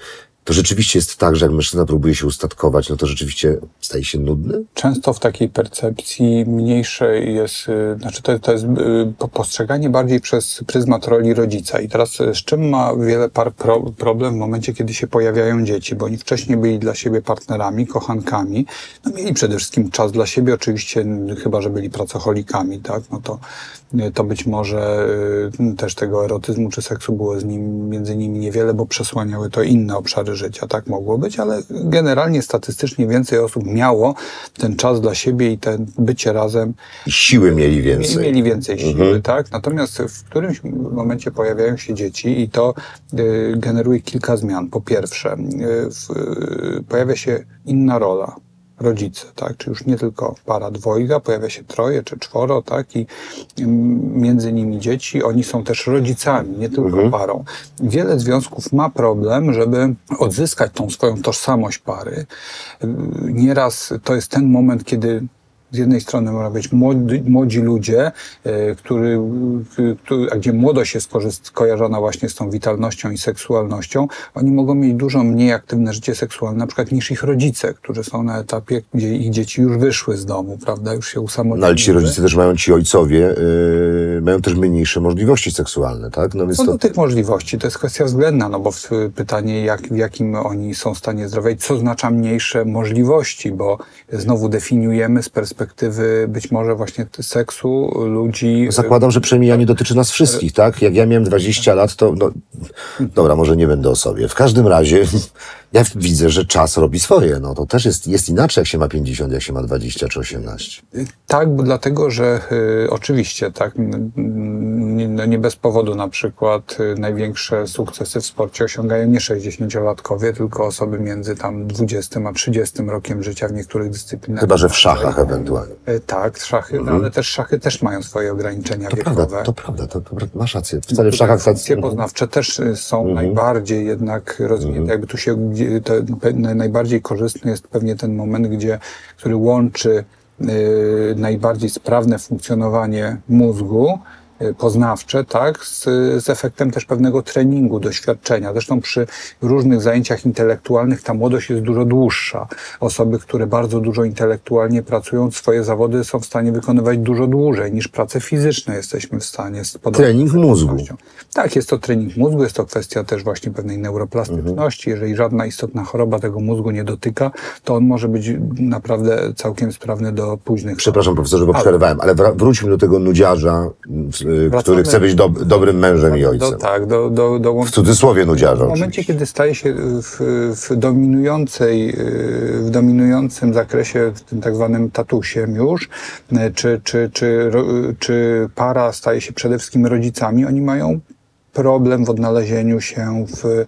To rzeczywiście jest tak, że jak mężczyzna próbuje się ustatkować, no to rzeczywiście staje się nudny? Często w takiej percepcji mniejszej jest, y, znaczy to, to jest y, po- postrzeganie bardziej przez pryzmat roli rodzica. I teraz y, z czym ma wiele par pro, problem w momencie, kiedy się pojawiają dzieci, bo oni wcześniej byli dla siebie partnerami, kochankami, no mieli przede wszystkim czas dla siebie, oczywiście chyba, że byli pracocholikami, tak, no to, to być może y, też tego erotyzmu czy seksu było z nim, między nimi niewiele, bo przesłaniały to inne obszary życia, tak mogło być, ale generalnie statystycznie więcej osób miało ten czas dla siebie i ten bycie razem I siły mieli więcej. Mieli, więcej siły, Mhm. tak? Natomiast w którymś momencie pojawiają się dzieci i to y, generuje kilka zmian. Po pierwsze, y, pojawia się inna rola rodzice, tak? Czy już nie tylko para dwojga, pojawia się troje czy czworo, tak? I ym, między nimi dzieci, oni są też rodzicami, nie tylko Mhm. parą. Wiele związków ma problem, żeby odzyskać tą swoją tożsamość pary. Y, Nieraz to jest ten moment, kiedy z jednej strony można być młodzi, młodzi ludzie, e, który, który, a gdzie młodość jest kojarzona właśnie z tą witalnością i seksualnością, oni mogą mieć dużo mniej aktywne życie seksualne, na przykład niż ich rodzice, którzy są na etapie, gdzie ich dzieci już wyszły z domu, prawda, już się usamodzielniły. No ale ci rodzice też mają, ci ojcowie, yy, mają też mniejsze możliwości seksualne, tak? No więc Co to... do tych możliwości, to jest kwestia względna, no bo pytanie, jak, w jakim oni są w stanie zdrowia i co oznacza mniejsze możliwości, bo znowu definiujemy z perspektywy być może właśnie seksu ludzi. Zakładam, że przemijanie dotyczy nas wszystkich, tak? Jak ja miałem 20 lat, to no, dobra, może nie będę o sobie. W każdym razie ja widzę, że czas robi swoje. No to też jest, jest inaczej, jak się ma 50, jak się ma 20 czy 18. Tak, bo dlatego, że y, oczywiście, tak, nie, nie bez powodu na przykład y, największe sukcesy w sporcie osiągają nie 60-latkowie, tylko osoby między tam 20 a 30 rokiem życia w niektórych dyscyplinach. Chyba, że w szachach ewentualnie. Y, Tak, szachy, no, ale też szachy też mają swoje ograniczenia To wiekowe. prawda, to prawda, to, to masz rację. Wcale w szachach tak... Funkcje poznawcze też y, są Mhm. najbardziej jednak rozwinięte. Jakby tu się, to najbardziej korzystny jest pewnie ten moment, gdzie, który łączy y, najbardziej sprawne funkcjonowanie mózgu poznawcze, tak, z, z efektem też pewnego treningu, doświadczenia. Zresztą przy różnych zajęciach intelektualnych ta młodość jest dużo dłuższa. Osoby, które bardzo dużo intelektualnie pracują, swoje zawody są w stanie wykonywać dużo dłużej niż prace fizyczne jesteśmy w stanie. Trening mózgu. Tak, jest to trening mózgu, jest to kwestia też właśnie pewnej neuroplastyczności. Jeżeli żadna istotna choroba tego mózgu nie dotyka, to on może być naprawdę całkiem sprawny do późnych Przepraszam profesorze, bo przerwałem, ale wra- wróćmy do tego nudziarza, y, który chce być dob- dobrym mężem i ojcem. Do, tak, do, do, do W cudzysłowie nudziarza W momencie, oczywiście. kiedy staje się w, w dominującej, y, w dominującym zakresie, w tym tak zwanym tatusiem już, y, czy, czy, czy, ro- czy para staje się przede wszystkim rodzicami, oni mają problem w odnalezieniu się w, y,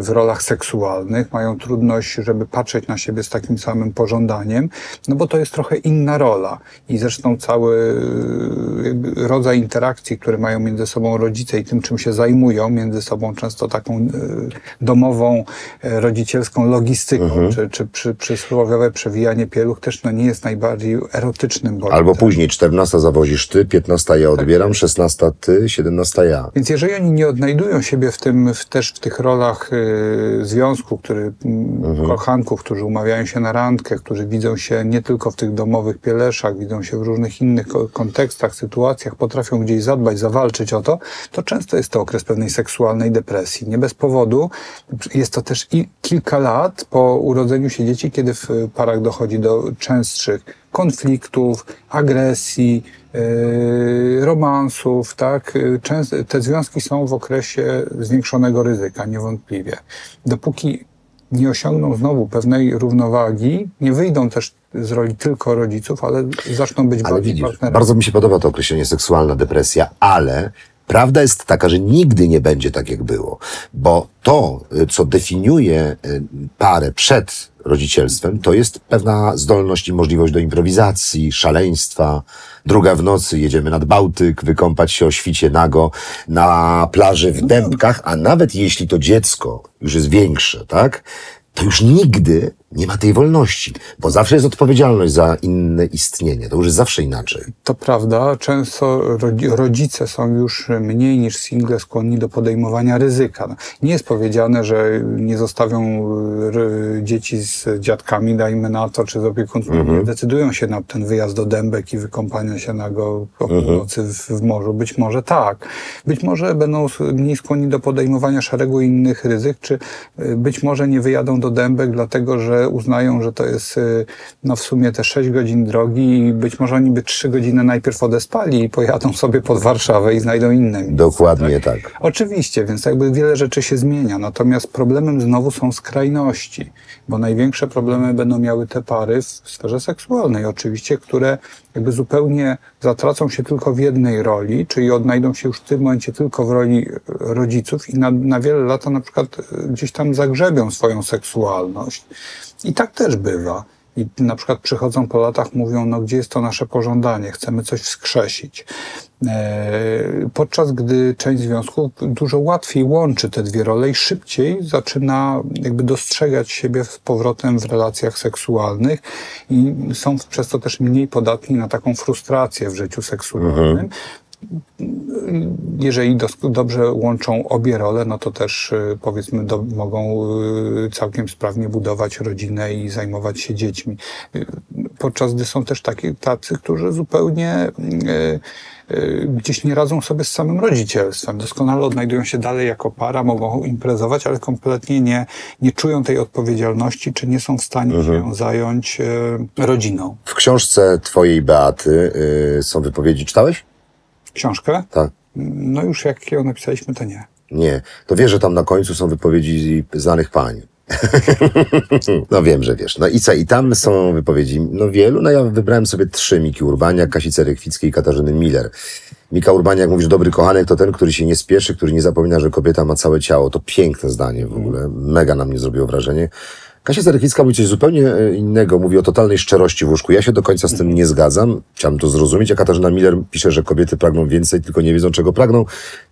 w rolach seksualnych, mają trudność, żeby patrzeć na siebie z takim samym pożądaniem, no bo to jest trochę inna rola. I zresztą cały jakby rodzaj interakcji, które mają między sobą rodzice i tym, czym się zajmują, między sobą często taką y, domową, rodzicielską logistyką, czy, czy przy, przysłowiowe przewijanie pieluch też no, nie jest najbardziej erotycznym bodźcem. Albo później 14 zawozisz ty, 15 ja odbieram, 16 ty, 17 ja. Więc jeżeli oni nie odnajdują siebie w tym, w, też w tych rolach y, związku, który, mm, kochanków, którzy umawiają się na randkę, którzy widzą się nie tylko w tych domowych pieleszach, widzą się w różnych innych ko- kontekstach, sytuacjach, potrafią gdzieś zadbać, zawalczyć o to, to często jest to okres pewnej seksualnej depresji. Nie bez powodu jest to też i kilka lat po urodzeniu się dzieci, kiedy w parach dochodzi do częstszych konfliktów, agresji, romansów, tak? Yy, Często, te związki są w okresie zwiększonego ryzyka, niewątpliwie. Dopóki nie osiągną znowu pewnej równowagi, nie wyjdą też z roli tylko rodziców, ale zaczną być Ale bardziej widzisz, partnerami. bardzo mi się podoba to określenie seksualna depresja, ale prawda jest taka, że nigdy nie będzie tak, jak było. Bo to, y, co definiuje y, parę przed rodzicielstwem, to jest pewna zdolność i możliwość do improwizacji, szaleństwa. Druga w nocy jedziemy nad Bałtyk, wykąpać się o świcie nago na plaży w Dębkach, a nawet jeśli to dziecko już jest większe, tak? To już nigdy nie ma tej wolności, bo zawsze jest odpowiedzialność za inne istnienie. To już jest zawsze inaczej. To prawda, często rodzi- rodzice są już mniej niż single skłonni do podejmowania ryzyka. Nie jest powiedziane, że nie zostawią y, dzieci z dziadkami, dajmy na to, czy z opiekunkami, nie decydują się na ten wyjazd do Dębek i wykąpanie się nago o północy w, w morzu. Być może tak. Być może będą mniej skłonni do podejmowania szeregu innych ryzyk, czy y, być może nie wyjadą do Dębek, dlatego że uznają, że to jest y, no w sumie te 6 godzin drogi i być może oni by 3 godziny najpierw odespali i pojadą sobie pod Warszawę i znajdą inne miejsce. Dokładnie tak. Oczywiście, więc jakby wiele rzeczy się zmienia. Natomiast problemem znowu są skrajności, bo największe problemy będą miały te pary w sferze seksualnej, oczywiście, które jakby zupełnie zatracą się tylko w jednej roli, czyli odnajdą się już w tym momencie tylko w roli e, rodziców i na, na wiele lat na przykład e, gdzieś tam zagrzebią swoją seksualność. I tak też bywa. I na przykład przychodzą po latach, mówią, no gdzie jest to nasze pożądanie, chcemy coś wskrzesić. E, Podczas gdy część związków dużo łatwiej łączy te dwie role i szybciej zaczyna jakby dostrzegać siebie z powrotem w relacjach seksualnych i są przez to też mniej podatni na taką frustrację w życiu seksualnym. Jeżeli dos- dobrze łączą obie role, no to też y, powiedzmy do, mogą y, całkiem sprawnie budować rodzinę i zajmować się dziećmi. Y, Podczas gdy są też taki, tacy, którzy zupełnie y, y, gdzieś nie radzą sobie z samym rodzicielstwem. Doskonale odnajdują się dalej jako para, mogą imprezować, ale kompletnie nie, nie czują tej odpowiedzialności, czy nie są w stanie się zająć y, rodziną. W książce twojej Beaty są wypowiedzi. Czytałeś? Książkę? Tak. No już jak ją napisaliśmy, to nie. Nie. To wiesz, że tam na końcu są wypowiedzi znanych pań. no wiem, że wiesz. No i co? I tam są wypowiedzi, no wielu. No ja wybrałem sobie trzy. Miki Urbaniak, Kasi Cerekwickiej i Katarzyny Miller. Mika Urbaniak mówi, że dobry kochanek to ten, który się nie spieszy, który nie zapomina, że kobieta ma całe ciało. To piękne zdanie w ogóle. Mega na mnie zrobiło wrażenie. Kasia Zarekwicka mówi coś zupełnie e, innego, mówi o totalnej szczerości w łóżku. Ja się do końca z tym nie zgadzam, chciałem to zrozumieć, a Katarzyna Miller pisze, że kobiety pragną więcej, tylko nie wiedzą czego pragną.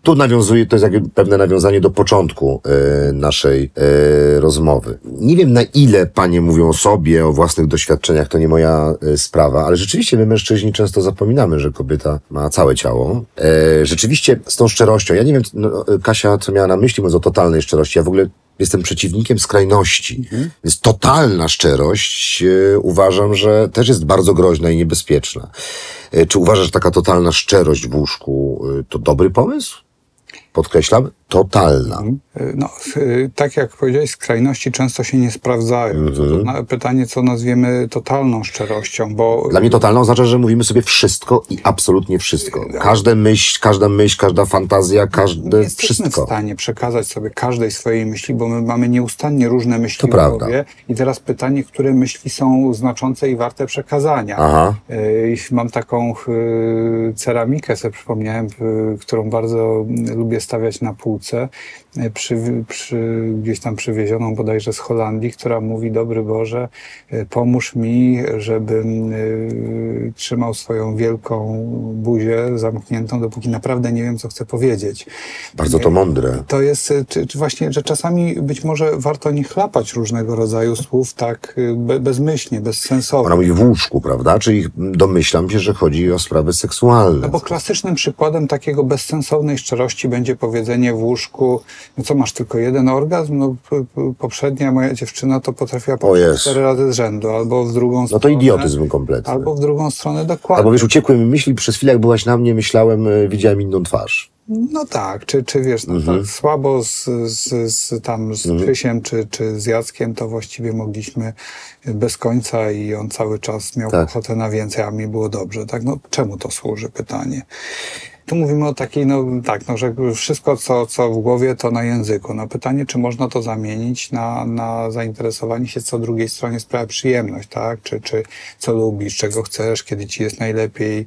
Tu nawiązuje, to jest jakby pewne nawiązanie do początku e, naszej e, rozmowy. Nie wiem na ile panie mówią o sobie, o własnych doświadczeniach, to nie moja e, sprawa, ale rzeczywiście my mężczyźni często zapominamy, że kobieta ma całe ciało. Rzeczywiście z tą szczerością, ja nie wiem, no, Kasia, co miała na myśli, mówiąc o totalnej szczerości, ja w ogóle jestem przeciwnikiem skrajności. Więc totalna szczerość e, uważam, że też jest bardzo groźna i niebezpieczna. E, czy uważasz, że taka totalna szczerość w łóżku e, to dobry pomysł? Podkreślam, totalna. No, y, tak jak powiedziałeś, skrajności często się nie sprawdzają. Na, pytanie, co nazwiemy totalną szczerością, bo Dla mnie totalna oznacza, że mówimy sobie wszystko i absolutnie wszystko. Każda myśl, każda myśl, każda fantazja, nie każde jesteśmy w wszystko. stanie przekazać sobie każdej swojej myśli, bo my mamy nieustannie różne myśli To w prawda. głowie. I teraz pytanie, które myśli są znaczące i warte przekazania. Aha. Y, Mam taką y, ceramikę, sobie przypomniałem, którą bardzo lubię stawiać na półce, y, przy, przy, gdzieś tam przywiezioną bodajże z Holandii, która mówi, dobry Boże, y, pomóż mi, żebym y, trzymał swoją wielką buzię zamkniętą, dopóki naprawdę nie wiem, co chcę powiedzieć. Bardzo to mądre. To jest czy, czy właśnie, że czasami być może warto nie chlapać różnego rodzaju słów tak be, bezmyślnie, bezsensownie. Ona mówi w łóżku, prawda? Czyli domyślam się, że chodzi o sprawy seksualne. No bo klasycznym przykładem takiego bezsensownej szczerości będzie powiedzenie w łóżku, no co masz tylko jeden orgazm? No poprzednia moja dziewczyna to potrafiła po Jezu. cztery razy z rzędu, albo w drugą No to stronę. idiotyzm kompletny. Albo w drugą stronę dokładnie. Albo wiesz, uciekły mi myśli, przez chwilę jak byłaś na mnie, myślałem, e, widziałem inną twarz. No tak, czy, czy wiesz, no Mhm. tak słabo z, z, z, tam z Krzysiem czy, czy z Jackiem, to właściwie mogliśmy bez końca i on cały czas miał Tak. ochotę na więcej, a mi było dobrze. Tak, no czemu to służy? Pytanie. Tu mówimy o takiej, no tak, no, że wszystko, co, co w głowie, to na języku. No pytanie, czy można to zamienić na, na zainteresowanie się, co drugiej stronie sprawia przyjemność, tak? Czy, czy co lubisz, czego chcesz, kiedy ci jest najlepiej,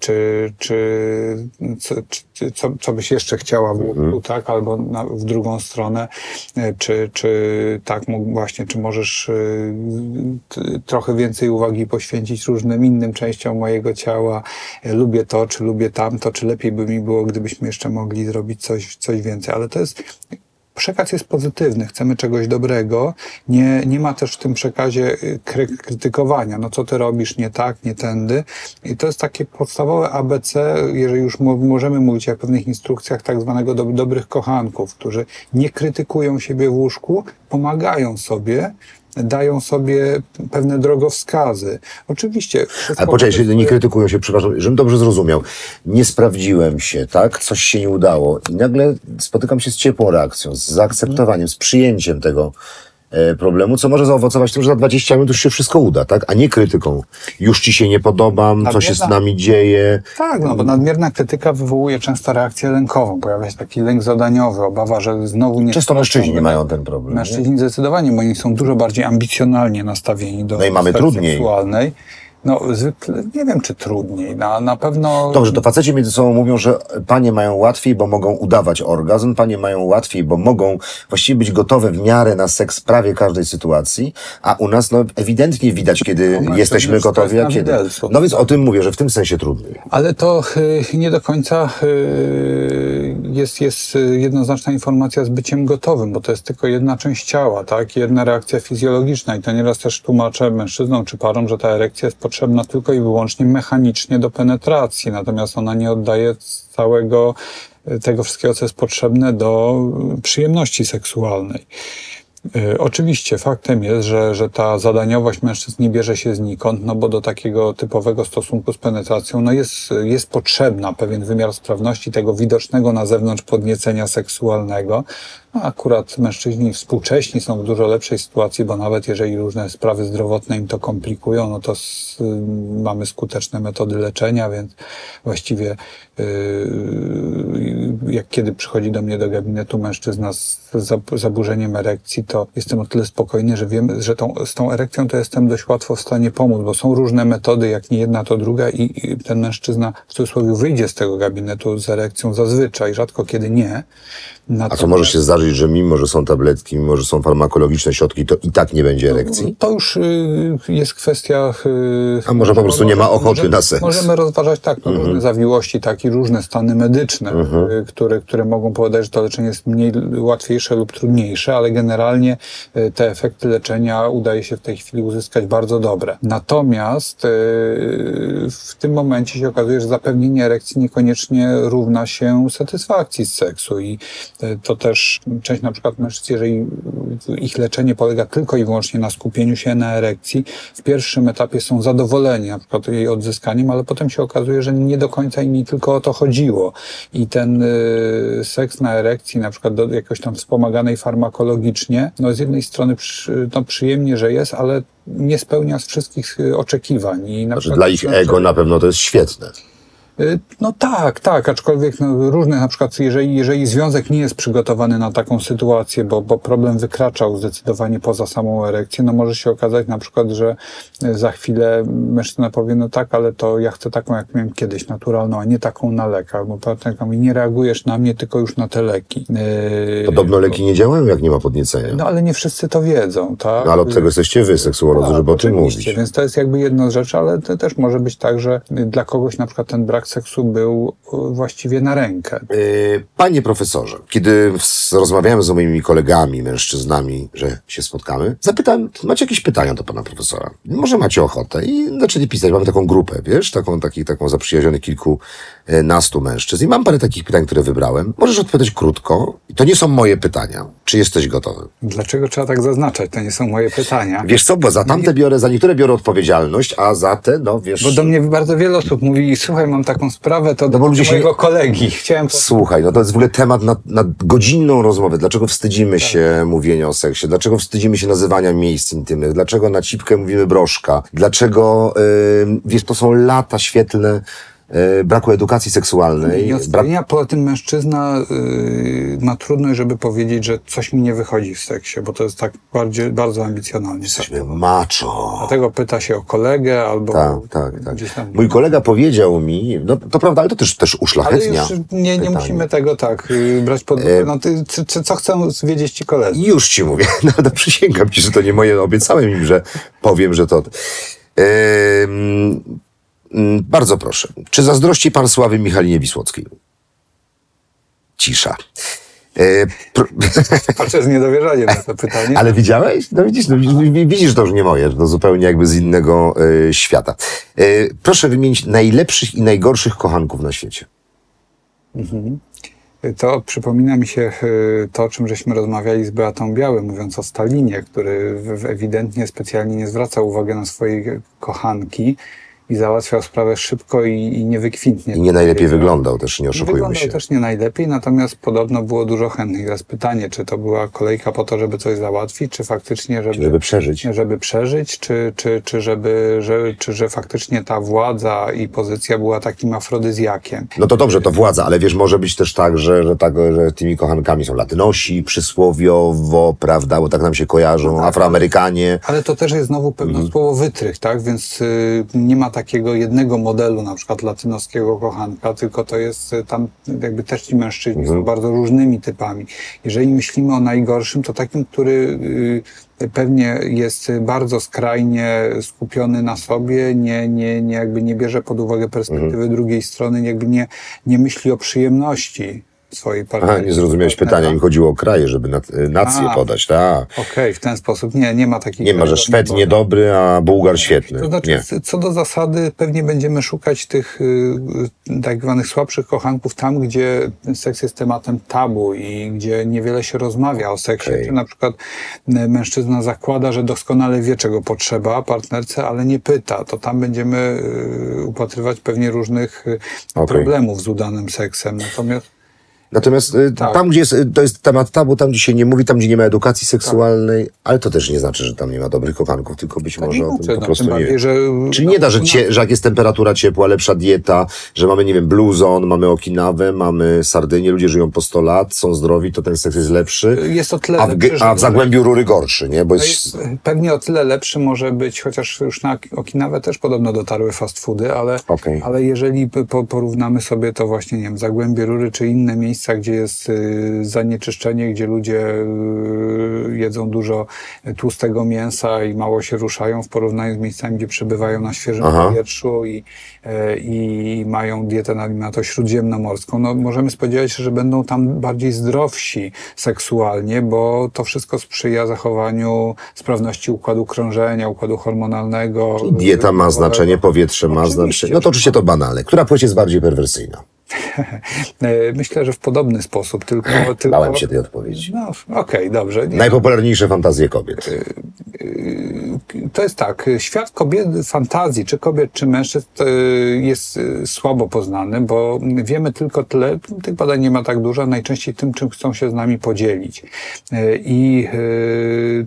czy, czy, co, czy co, co byś jeszcze chciała w łóżku, tak? Albo na, w drugą stronę, e, czy, czy tak, mógł właśnie, czy możesz e, trochę więcej uwagi poświęcić różnym innym częściom mojego ciała, e, lubię to, czy lubię tamto, czy lepiej by mi było, gdybyśmy jeszcze mogli zrobić coś, coś więcej, ale to jest przekaz jest pozytywny, chcemy czegoś dobrego, nie, nie ma też w tym przekazie y, kry, krytykowania, no co ty robisz nie tak, nie tędy. I to jest takie podstawowe ABC, jeżeli już możemy mówić o pewnych instrukcjach tak zwanego do, dobrych kochanków, którzy nie krytykują siebie w łóżku, pomagają sobie, dają sobie pewne drogowskazy. Oczywiście. Ale poczekaj, nie krytykują się, przepraszam, żebym dobrze zrozumiał. Nie sprawdziłem się, tak? Coś się nie udało i nagle spotykam się z ciepłą reakcją, z zaakceptowaniem, z przyjęciem tego, problemu, co może zaowocować tym, że za 20 minut już się wszystko uda, tak? A nie krytyką. Już ci się nie podobam, nadmierna... co się z nami dzieje. Tak, no bo nadmierna krytyka wywołuje często reakcję lękową. Pojawia się taki lęk zadaniowy, obawa, że znowu nie... Często mężczyźni mają ten problem. Mężczyźni nie? zdecydowanie, bo oni są dużo bardziej ambicjonalnie nastawieni do no i mamy trudniej. seksualnej. No, zwykle nie wiem, czy trudniej. Na, na pewno. Dobrze, to faceci między sobą mówią, że panie mają łatwiej, bo mogą udawać orgazm, panie mają łatwiej, bo mogą właściwie być gotowe w miarę na seks prawie każdej sytuacji, a u nas no, ewidentnie widać, kiedy no, jesteśmy gotowi, a kiedy. No więc o tym mówię, że w tym sensie trudniej. Ale to y, nie do końca y, jest, jest jednoznaczna informacja z byciem gotowym, bo to jest tylko jedna część ciała, tak? Jedna reakcja fizjologiczna i to nieraz też tłumaczę mężczyznom czy parom, że ta erekcja jest potrzebna tylko i wyłącznie mechanicznie do penetracji, natomiast ona nie oddaje całego tego wszystkiego, co jest potrzebne do przyjemności seksualnej. Y, oczywiście faktem jest, że, że ta zadaniowość mężczyzn nie bierze się znikąd, no bo do takiego typowego stosunku z penetracją no jest, jest potrzebna pewien wymiar sprawności tego widocznego na zewnątrz podniecenia seksualnego. No akurat mężczyźni współcześni są w dużo lepszej sytuacji, bo nawet jeżeli różne sprawy zdrowotne im to komplikują, no to z, mamy skuteczne metody leczenia, więc właściwie yy, jak kiedy przychodzi do mnie do gabinetu mężczyzna z zaburzeniem erekcji, to jestem o tyle spokojny, że wiem, że tą, z tą erekcją to jestem dość łatwo w stanie pomóc, bo są różne metody, jak nie jedna, to druga i, i ten mężczyzna w cudzysłowie wyjdzie z tego gabinetu z erekcją zazwyczaj, rzadko kiedy nie. Natomiast... A co może się zdarzyć, że mimo, że są tabletki, mimo, że są farmakologiczne środki, to i tak nie będzie erekcji? To, już y, jest kwestia... Y, A może po prostu nie ma ochoty może, na seks? Możemy rozważać tak, no, mhm. różne zawiłości, tak i różne stany medyczne, mhm. y, które, które mogą powodować, że to leczenie jest mniej łatwiejsze lub trudniejsze, ale generalnie y, te efekty leczenia udaje się w tej chwili uzyskać bardzo dobre. Natomiast y, w tym momencie się okazuje, że zapewnienie erekcji niekoniecznie równa się satysfakcji z seksu i to też część na przykład mężczyzn, jeżeli ich leczenie polega tylko i wyłącznie na skupieniu się na erekcji, w pierwszym etapie są zadowoleni na przykład jej odzyskaniem, ale potem się okazuje, że nie do końca im tylko o to chodziło. I ten y, seks na erekcji, na przykład do jakoś tam wspomaganej farmakologicznie, no z jednej strony przy, no przyjemnie, że jest, ale nie spełnia z wszystkich y, oczekiwań. I na znaczy, dla ich ego na pewno to jest świetne. Y, no tak, tak, aczkolwiek no, różne, na przykład jeżeli, jeżeli związek nie jest przygotowany na taką sytuację, bo, bo problem wykraczał zdecydowanie poza samą erekcję, no może się okazać na przykład, że y, za chwilę mężczyzna powie, no tak, ale to ja chcę taką, jak miałem kiedyś, naturalną, a nie taką na lekach, bo partnerka mówi, nie reagujesz na mnie, tylko już na te leki. Yy, Podobno leki nie działają, jak nie ma podniecenia. No ale nie wszyscy to wiedzą, tak? No, ale od tego jesteście wy, seksuolodzy, żeby o tym mówić. Więc to jest jakby jedna rzecz, ale to też może być tak, że dla kogoś na przykład ten brak seksu był e, właściwie na rękę. E, panie profesorze, kiedy rozmawiałem z moimi kolegami, mężczyznami, że się spotkamy, zapytałem, macie jakieś pytania do pana profesora? Może macie ochotę? I zaczęli pisać. Mamy taką grupę, wiesz, taką, taki, taką zaprzyjaźnionych kilkunastu mężczyzn. I mam parę takich pytań, które wybrałem. Możesz odpowiedzieć krótko. I to nie są moje pytania. Czy jesteś gotowy? Dlaczego trzeba tak zaznaczać? To nie są moje pytania. Wiesz co, bo za tamte biorę, za niektóre biorę odpowiedzialność, a za te, no wiesz... Bo do mnie bardzo wiele osób mówi, słuchaj, mam taką sprawę, sprawę, to no bo ludzie mojego się... kolegi. Chciałem... Słuchaj, no to jest w ogóle temat na, na godzinną rozmowę. Dlaczego wstydzimy tak. się mówienia o seksie? Dlaczego wstydzimy się nazywania miejsc intymnych? Dlaczego na cipkę mówimy broszka? Dlaczego, yy, wiesz, to są lata świetlne braku edukacji seksualnej. Nie brak... Poza tym mężczyzna yy, ma trudność, żeby powiedzieć, że coś mi nie wychodzi w seksie, bo to jest tak bardziej, bardzo ambicjonalnie. Jesteśmy macho. Dlatego pyta się o kolegę albo... Tak, tak, tak. Tam... Mój kolega powiedział mi, no to prawda, ale to też, też uszlachetnia. Ale już nie, nie musimy tego tak yy, brać pod uwagę. No ty, co, co chcą wiedzieć ci koledzy? Już ci mówię. No, no przysięgam ci, że to nie moje. Obiecałem im, że powiem, że to... Yy, bardzo proszę. Czy zazdrości pan sławy Michalinie Wisłockiej? Cisza. E, pr- Patrzę z niedowierzaniem na to pytanie. Ale widziałeś? No widzisz, no, widzisz, to już nie moje, to zupełnie jakby z innego e, świata. E, proszę wymienić najlepszych i najgorszych kochanków na świecie. To przypomina mi się y, to, o czym żeśmy rozmawiali z Beatą Białym, mówiąc o Stalinie, który ewidentnie specjalnie nie zwracał uwagi na swoje kochanki i załatwiał sprawę szybko i, i niewykwintnie. I nie najlepiej wyglądał też, nie oszukujmy Wyglądał się. też nie najlepiej, natomiast podobno było dużo chętnych. Teraz pytanie, czy to była kolejka po to, żeby coś załatwić, czy faktycznie, żeby, Żeby przeżyć. żeby przeżyć, czy, czy, czy, żeby, że, czy że faktycznie ta władza i pozycja była takim afrodyzjakiem. No to dobrze, to władza, ale wiesz, może być też tak, że, że, tak, że tymi kochankami są latynosi, przysłowiowo, prawda, bo tak nam się kojarzą, tak, Afroamerykanie. Ale to też jest znowu pewne Mhm. słowo wytrych, tak? Więc y, nie ma takiego jednego modelu, na przykład latynoskiego kochanka, tylko to jest y, tam jakby też ci mężczyźni Mhm. są bardzo różnymi typami. Jeżeli myślimy o najgorszym, to takim, który y, pewnie jest bardzo skrajnie skupiony na sobie, nie, nie, nie, jakby nie bierze pod uwagę perspektywy Mhm. drugiej strony, jakby nie, nie myśli o przyjemności swojej Aha, nie zrozumiałeś pytania, im chodziło o kraje, żeby nac- nację A. podać, tak. Okej, w ten sposób. Nie, nie ma takiej... Nie ma, że Szwed niedobry, a Bułgar świetny. To znaczy, Nie. co do zasady, pewnie będziemy szukać tych y, y, tak zwanych słabszych kochanków tam, gdzie seks jest tematem tabu i gdzie niewiele się rozmawia o seksie. Czy na przykład mężczyzna zakłada, że doskonale wie, czego potrzeba partnerce, ale nie pyta. To tam będziemy y, upatrywać pewnie różnych y, Okej. problemów z udanym seksem. Natomiast Natomiast y, Tak. tam, gdzie jest, y, to jest temat tabu, tam, gdzie się nie mówi, tam, gdzie nie ma edukacji seksualnej, ale to też nie znaczy, że tam nie ma dobrych kochanków, tylko być może o tym po no, prostu tym nie że Czyli nie da, że, cie, że jak jest temperatura ciepła, lepsza dieta, że mamy, nie wiem, bluzon, mamy Okinawę, mamy Sardynię, ludzie żyją po 100 lat, są zdrowi, to ten seks jest lepszy, jest o tyle a w, lepszy, a w Zagłębiu Rury gorszy, nie? Bo jest, jest pewnie o tyle lepszy może być, chociaż już na Okinawę też podobno dotarły fast foody, ale, Okej. ale jeżeli po, porównamy sobie to właśnie, nie wiem, Zagłębie Rury czy inne miejsca, gdzie jest y, zanieczyszczenie, gdzie ludzie y, jedzą dużo tłustego mięsa i mało się ruszają w porównaniu z miejscami, gdzie przebywają na świeżym Aha. powietrzu i, e, i mają dietę na to śródziemnomorską, no możemy spodziewać się, że będą tam bardziej zdrowsi seksualnie, bo to wszystko sprzyja zachowaniu sprawności układu krążenia, układu hormonalnego. dieta ma znaczenie, powietrze ma Oczywiście. znaczenie. No to oczywiście to banalne. Która płeć jest bardziej perwersyjna? E, Myślę, że w podobny sposób, tylko... tylko... Bałem się tej odpowiedzi. No, okej, dobrze. Nie, Najpopularniejsze fantazje kobiet. to jest tak, świat kobiet, fantazji, czy kobiet, czy mężczyzn jest słabo poznany, bo wiemy tylko tyle, tych badań nie ma tak dużo, najczęściej tym, czym chcą się z nami podzielić. I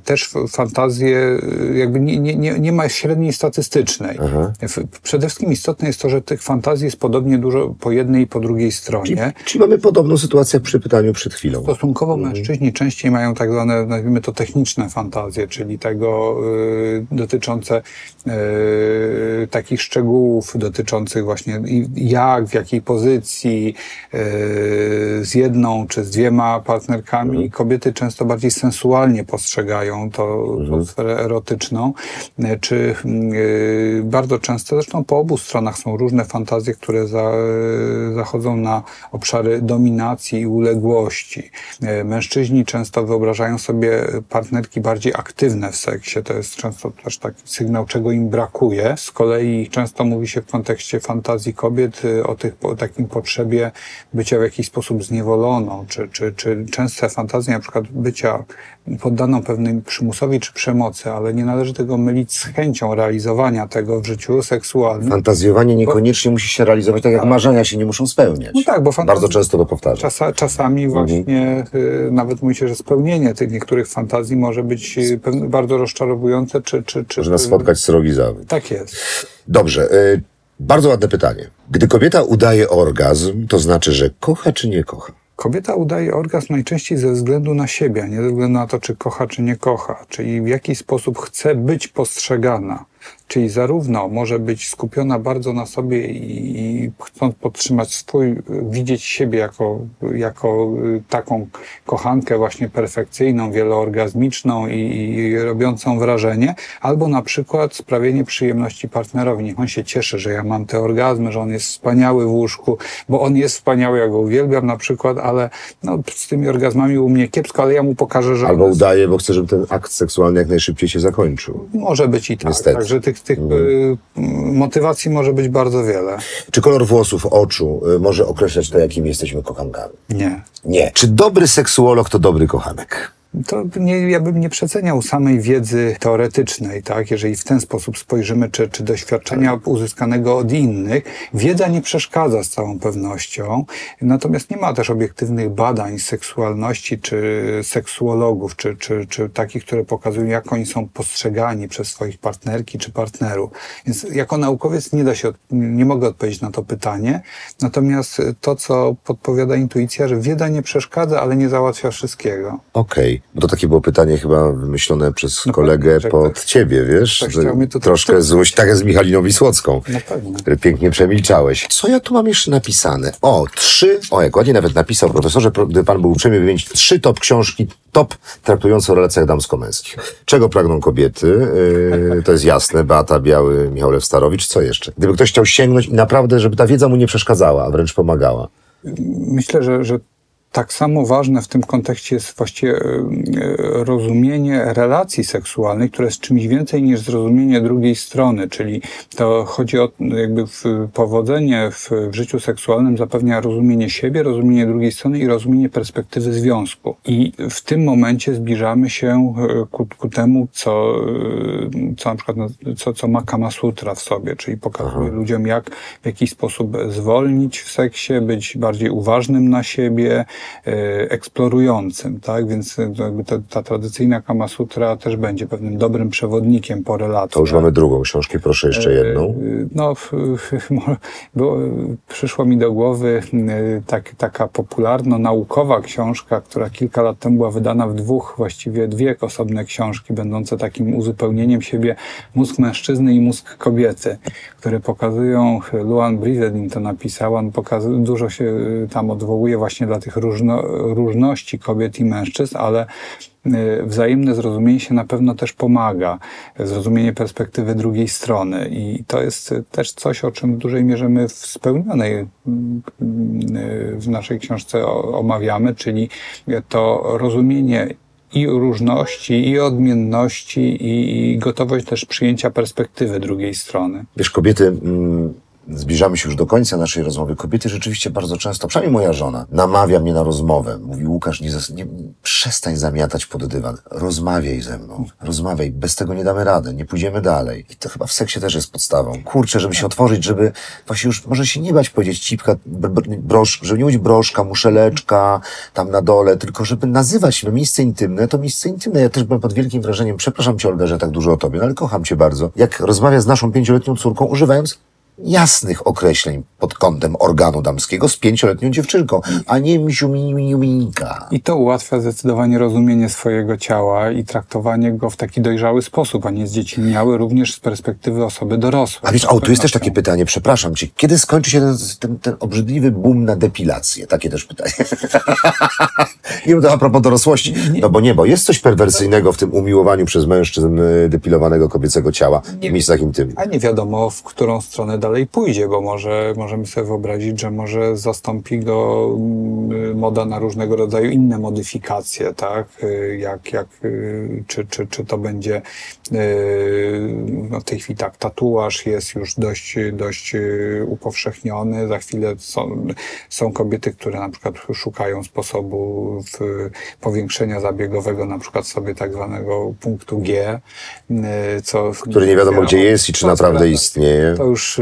też fantazje, jakby nie, nie, nie, ma średniej statystycznej. W- Przede wszystkim istotne jest to, że tych fantazji jest podobnie dużo po jednej po drugiej stronie. Czyli mamy podobną sytuację przy pytaniu przed chwilą. Stosunkowo mężczyźni częściej mają tak zwane, nazwijmy to techniczne fantazje, czyli tego y, dotyczące y, takich szczegółów dotyczących właśnie jak, w jakiej pozycji, y, z jedną czy z dwiema partnerkami. Kobiety często bardziej sensualnie postrzegają to, tą sferę erotyczną, y, czy y, bardzo często, zresztą po obu stronach są różne fantazje, które za, zachodzą na obszary dominacji i uległości. E, Mężczyźni często wyobrażają sobie partnerki bardziej aktywne w seksie. To jest często też taki sygnał, czego im brakuje. Z kolei często mówi się w kontekście fantazji kobiet y, o tych, o takim potrzebie bycia w jakiś sposób zniewoloną, czy, czy, czy częste fantazje na przykład bycia poddaną pewnym przymusowi czy przemocy, ale nie należy tego mylić z chęcią realizowania tego w życiu seksualnym. Fantazjowanie niekoniecznie musi się realizować tak, jak marzenia się nie muszą spełniać. No tak, bo Bardzo często to powtarzam. Czasa, czasami właśnie y, nawet mówi się, że spełnienie tych niektórych fantazji może być y, pewne- bardzo rozczarowujące, czy... czy, czy Można spotkać srogi zawód. Tak jest. Dobrze, y, bardzo ładne pytanie. Gdy kobieta udaje orgazm, to znaczy, że kocha czy nie kocha? Kobieta udaje orgazm najczęściej ze względu na siebie, nie ze względu na to, czy kocha, czy nie kocha. Czyli w jaki sposób chce być postrzegana. Czyli zarówno może być skupiona bardzo na sobie i, i chcąc podtrzymać swój, widzieć siebie jako, jako y, taką kochankę właśnie perfekcyjną, wieloorgazmiczną i, i robiącą wrażenie, albo na przykład sprawienie przyjemności partnerowi. Niech on się cieszy, że ja mam te orgazmy, że on jest wspaniały w łóżku, bo on jest wspaniały, ja go uwielbiam na przykład, ale no, z tymi orgazmami u mnie kiepsko, ale ja mu pokażę, że Albo udaje, bo chce, żeby ten akt seksualny jak najszybciej się zakończył. może być i tak. Niestety. Także tych, tych y, motywacji może być bardzo wiele. Czy kolor włosów, oczu y, może określać to, jakimi jesteśmy kochankami? Nie. Nie. Czy dobry seksuolog to dobry kochanek? To nie, ja bym nie przeceniał samej wiedzy teoretycznej, tak? Jeżeli w ten sposób spojrzymy, czy, czy doświadczenia uzyskanego od innych, wiedza nie przeszkadza z całą pewnością, natomiast nie ma też obiektywnych badań seksualności, czy seksuologów, czy, czy, czy takich, które pokazują, jak oni są postrzegani przez swoich partnerki czy partnerów. Więc jako naukowiec nie da się, nie mogę odpowiedzieć na to pytanie, natomiast to, co podpowiada intuicja, że wiedza nie przeszkadza, ale nie załatwia wszystkiego. Okej, bo to takie było pytanie chyba wymyślone przez No kolegę pewnie, pod tak. ciebie, wiesz? Tak Że mnie tutaj Troszkę wtrącić. złość, tak jak z Michaliną Wisłocką, Na pewno. który pięknie przemilczałeś. Co ja tu mam jeszcze napisane? O, trzy, o jak ładnie nawet napisał profesorze, pro- gdy pan był uprzejmy wymienić trzy top książki, top traktujące o relacjach damsko-męskich. Czego pragną kobiety? Yy, to jest jasne, Beata Biały, Michał Lew Starowicz, co jeszcze? Gdyby ktoś chciał sięgnąć i naprawdę, żeby ta wiedza mu nie przeszkadzała, a wręcz pomagała. Myślę, że, że tak samo ważne w tym kontekście jest właściwie e, rozumienie relacji seksualnych, które jest czymś więcej niż zrozumienie drugiej strony, czyli to chodzi o jakby powodzenie w, w życiu seksualnym zapewnia rozumienie siebie, rozumienie drugiej strony i rozumienie perspektywy związku. I w tym momencie zbliżamy się e, ku, ku temu, co, e, co na przykład no, co, co ma Kama Sutra w sobie, czyli pokazuje ludziom, jak w jakiś sposób zwolnić w seksie, być bardziej uważnym na siebie, eksplorującym, tak? Więc e, jakby ta, ta tradycyjna Kama Sutra też będzie pewnym dobrym przewodnikiem po relacji. To już mamy drugą książkę, proszę jeszcze jedną. Y, No, bo, przyszła mi do głowy tak, taka popularno-naukowa książka, która kilka lat temu była wydana w dwóch, właściwie dwie osobne książki, będące takim uzupełnieniem siebie mózg mężczyzny i mózg kobiety, które pokazują, Luan Brizedin to napisała, on pokazuje, dużo się tam odwołuje właśnie dla tych różno, różności kobiet i mężczyzn, ale y, wzajemne zrozumienie się na pewno też pomaga, zrozumienie perspektywy drugiej strony i to jest też coś, o czym w dużej mierze my w spełnionej y, w naszej książce omawiamy, czyli to rozumienie i różności, i odmienności, i, i gotowość też przyjęcia perspektywy drugiej strony. Wiesz, kobiety, mm, zbliżamy się już do końca naszej rozmowy. Kobiety rzeczywiście bardzo często, przynajmniej moja żona, namawia mnie na rozmowę. Mówi, Łukasz, nie, nie, przestań zamiatać pod dywan. Rozmawiaj ze mną. Rozmawiaj. Bez tego nie damy rady. Nie pójdziemy dalej. I to chyba w seksie też jest podstawą. Kurczę, żeby się otworzyć, żeby właśnie już, może się nie bać powiedzieć cipka, br- br- brosz, żeby nie mówić broszka, muszeleczka, tam na dole, tylko żeby nazywać miejsce intymne, to miejsce intymne. Ja też byłem pod wielkim wrażeniem, przepraszam cię Olga, że tak dużo o tobie, no ale kocham cię bardzo. Jak rozmawia z naszą pięcioletnią córką, używając jasnych określeń pod kątem organu damskiego z pięcioletnią dziewczynką, a nie misiu minika. I to ułatwia zdecydowanie rozumienie swojego ciała i traktowanie go w taki dojrzały sposób, a nie zdziecinniały również z perspektywy osoby dorosłej. A wiesz, o, tu jest też takie pytanie, przepraszam cię, kiedy skończy się ten, ten, ten obrzydliwy boom na depilację? Takie też pytanie. nie wiem, to a propos dorosłości. No bo nie, bo jest coś perwersyjnego w tym umiłowaniu przez mężczyzn y, depilowanego kobiecego ciała w miejscach intymnych. A nie wiadomo, w którą stronę dalej pójdzie, bo może możemy sobie wyobrazić, że może zastąpi go mm, moda na różnego rodzaju inne modyfikacje, tak? Y, Jak, jak, y, czy, czy, czy to będzie y, no w tej chwili tak, tatuaż jest już dość, dość y, upowszechniony. Za chwilę są, są kobiety, które na przykład szukają sposobu powiększenia zabiegowego, na przykład sobie tak zwanego punktu G, y, co... Który nie wiadomo, gdzie jest i czy naprawdę istnieje. To już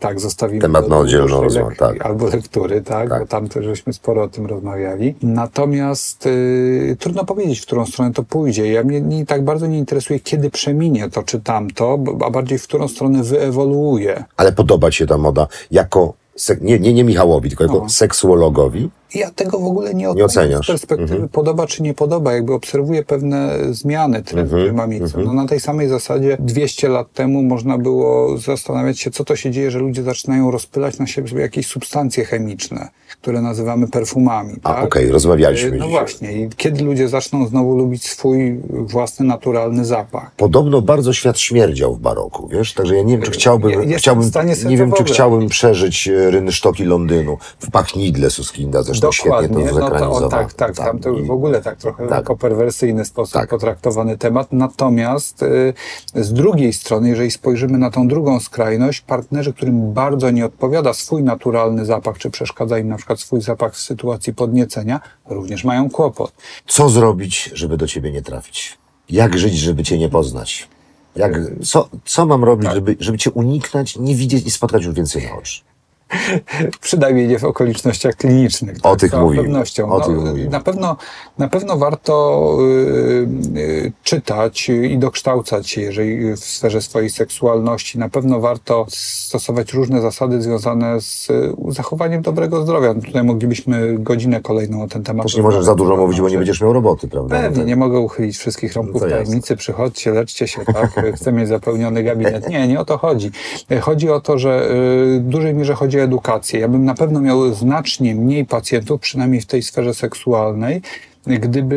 tak zostawimy. Temat na oddzielną rozmowę, tak. Albo lektury, tak, Tak. bo tam też żeśmy sporo o tym rozmawiali. Natomiast y, trudno powiedzieć, w którą stronę to pójdzie. Ja mnie nie, tak bardzo nie interesuje, kiedy przeminie to czy tamto, a bardziej w którą stronę wyewoluuje. Ale podoba ci się ta moda jako, nie, nie, nie Michałowi, tylko jako No. seksuologowi? Ja tego w ogóle nie, Nie oceniasz. z perspektywy Mhm. podoba czy nie podoba, jakby obserwuję pewne zmiany trendy, Mhm. które ma miejsce. No na tej samej zasadzie 200 lat temu można było zastanawiać się, co to się dzieje, że ludzie zaczynają rozpylać na siebie jakieś substancje chemiczne, które nazywamy perfumami. A, tak? okej, rozmawialiśmy No dzisiaj. właśnie. I kiedy ludzie zaczną znowu lubić swój własny, naturalny zapach? Podobno bardzo świat śmierdział w baroku, wiesz? Także ja nie wiem, czy chciałbym, Ja- jestem chciałbym nie wiem, czy chciałbym przeżyć e, rynsztoki Londynu. W Pachnidle Suskinda zresztą świetnie to Dokładnie, no to, tak, tak, tam to już w ogóle tak trochę Tak. jako perwersyjny sposób Tak. potraktowany temat. Natomiast y, z drugiej strony, jeżeli spojrzymy na tą drugą skrajność, partnerzy, którym bardzo nie odpowiada swój naturalny zapach, czy przeszkadza im na przykład swój zapach w sytuacji podniecenia, również mają kłopot. Co zrobić, żeby do ciebie nie trafić? Jak żyć, żeby cię nie poznać? Jak, co, co mam robić, Tak. żeby, żeby cię uniknąć, nie widzieć i spotkać już więcej na oczy? Przynajmniej nie w okolicznościach klinicznych. O tych z całą mówimy. pewnością. O No, tych mówimy. Na pewno, na pewno warto y, y, czytać i dokształcać się, jeżeli w sferze swojej seksualności. Na pewno warto stosować różne zasady związane z y, zachowaniem dobrego zdrowia. No, tutaj moglibyśmy godzinę kolejną o ten temat Też nie możesz za dużo mówić, bo nie będziesz miał roboty, prawda? No Pewnie, tak. nie mogę uchylić wszystkich rąbków No to jasne. tajemnicy. Przychodźcie, leczcie się, tak? Chcę mieć zapełniony gabinet. Nie, nie o to chodzi. Chodzi o to, że y, w dużej mierze chodzi o edukację. Ja bym na pewno miał znacznie mniej pacjentów, przynajmniej w tej sferze seksualnej, gdyby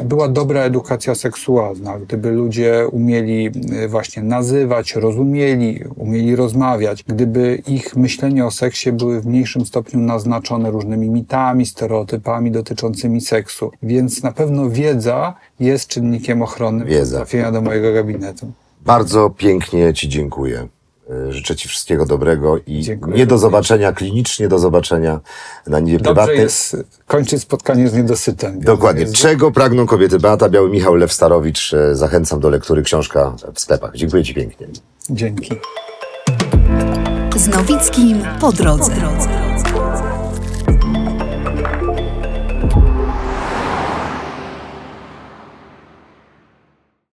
y, była dobra edukacja seksualna, gdyby ludzie umieli y, właśnie nazywać, rozumieli, umieli rozmawiać, gdyby ich myślenie o seksie były w mniejszym stopniu naznaczone różnymi mitami, stereotypami dotyczącymi seksu. Więc na pewno wiedza jest czynnikiem ochronnym Wiedza. trafienia do mojego gabinetu. Bardzo pięknie Ci dziękuję. E, Życzę Ci wszystkiego dobrego i Dziękuję nie do zobaczenia klinicznie, do zobaczenia na niebie Dobrze prywatnej. jest kończyć spotkanie z niedosytem. Dokładnie. jest- Czego pragną kobiety? Beata Biały, Michał Lew Starowicz. E, Zachęcam do lektury książka w sklepach. Dziękuję Ci pięknie. Dzięki. Z Nowickim po drodze.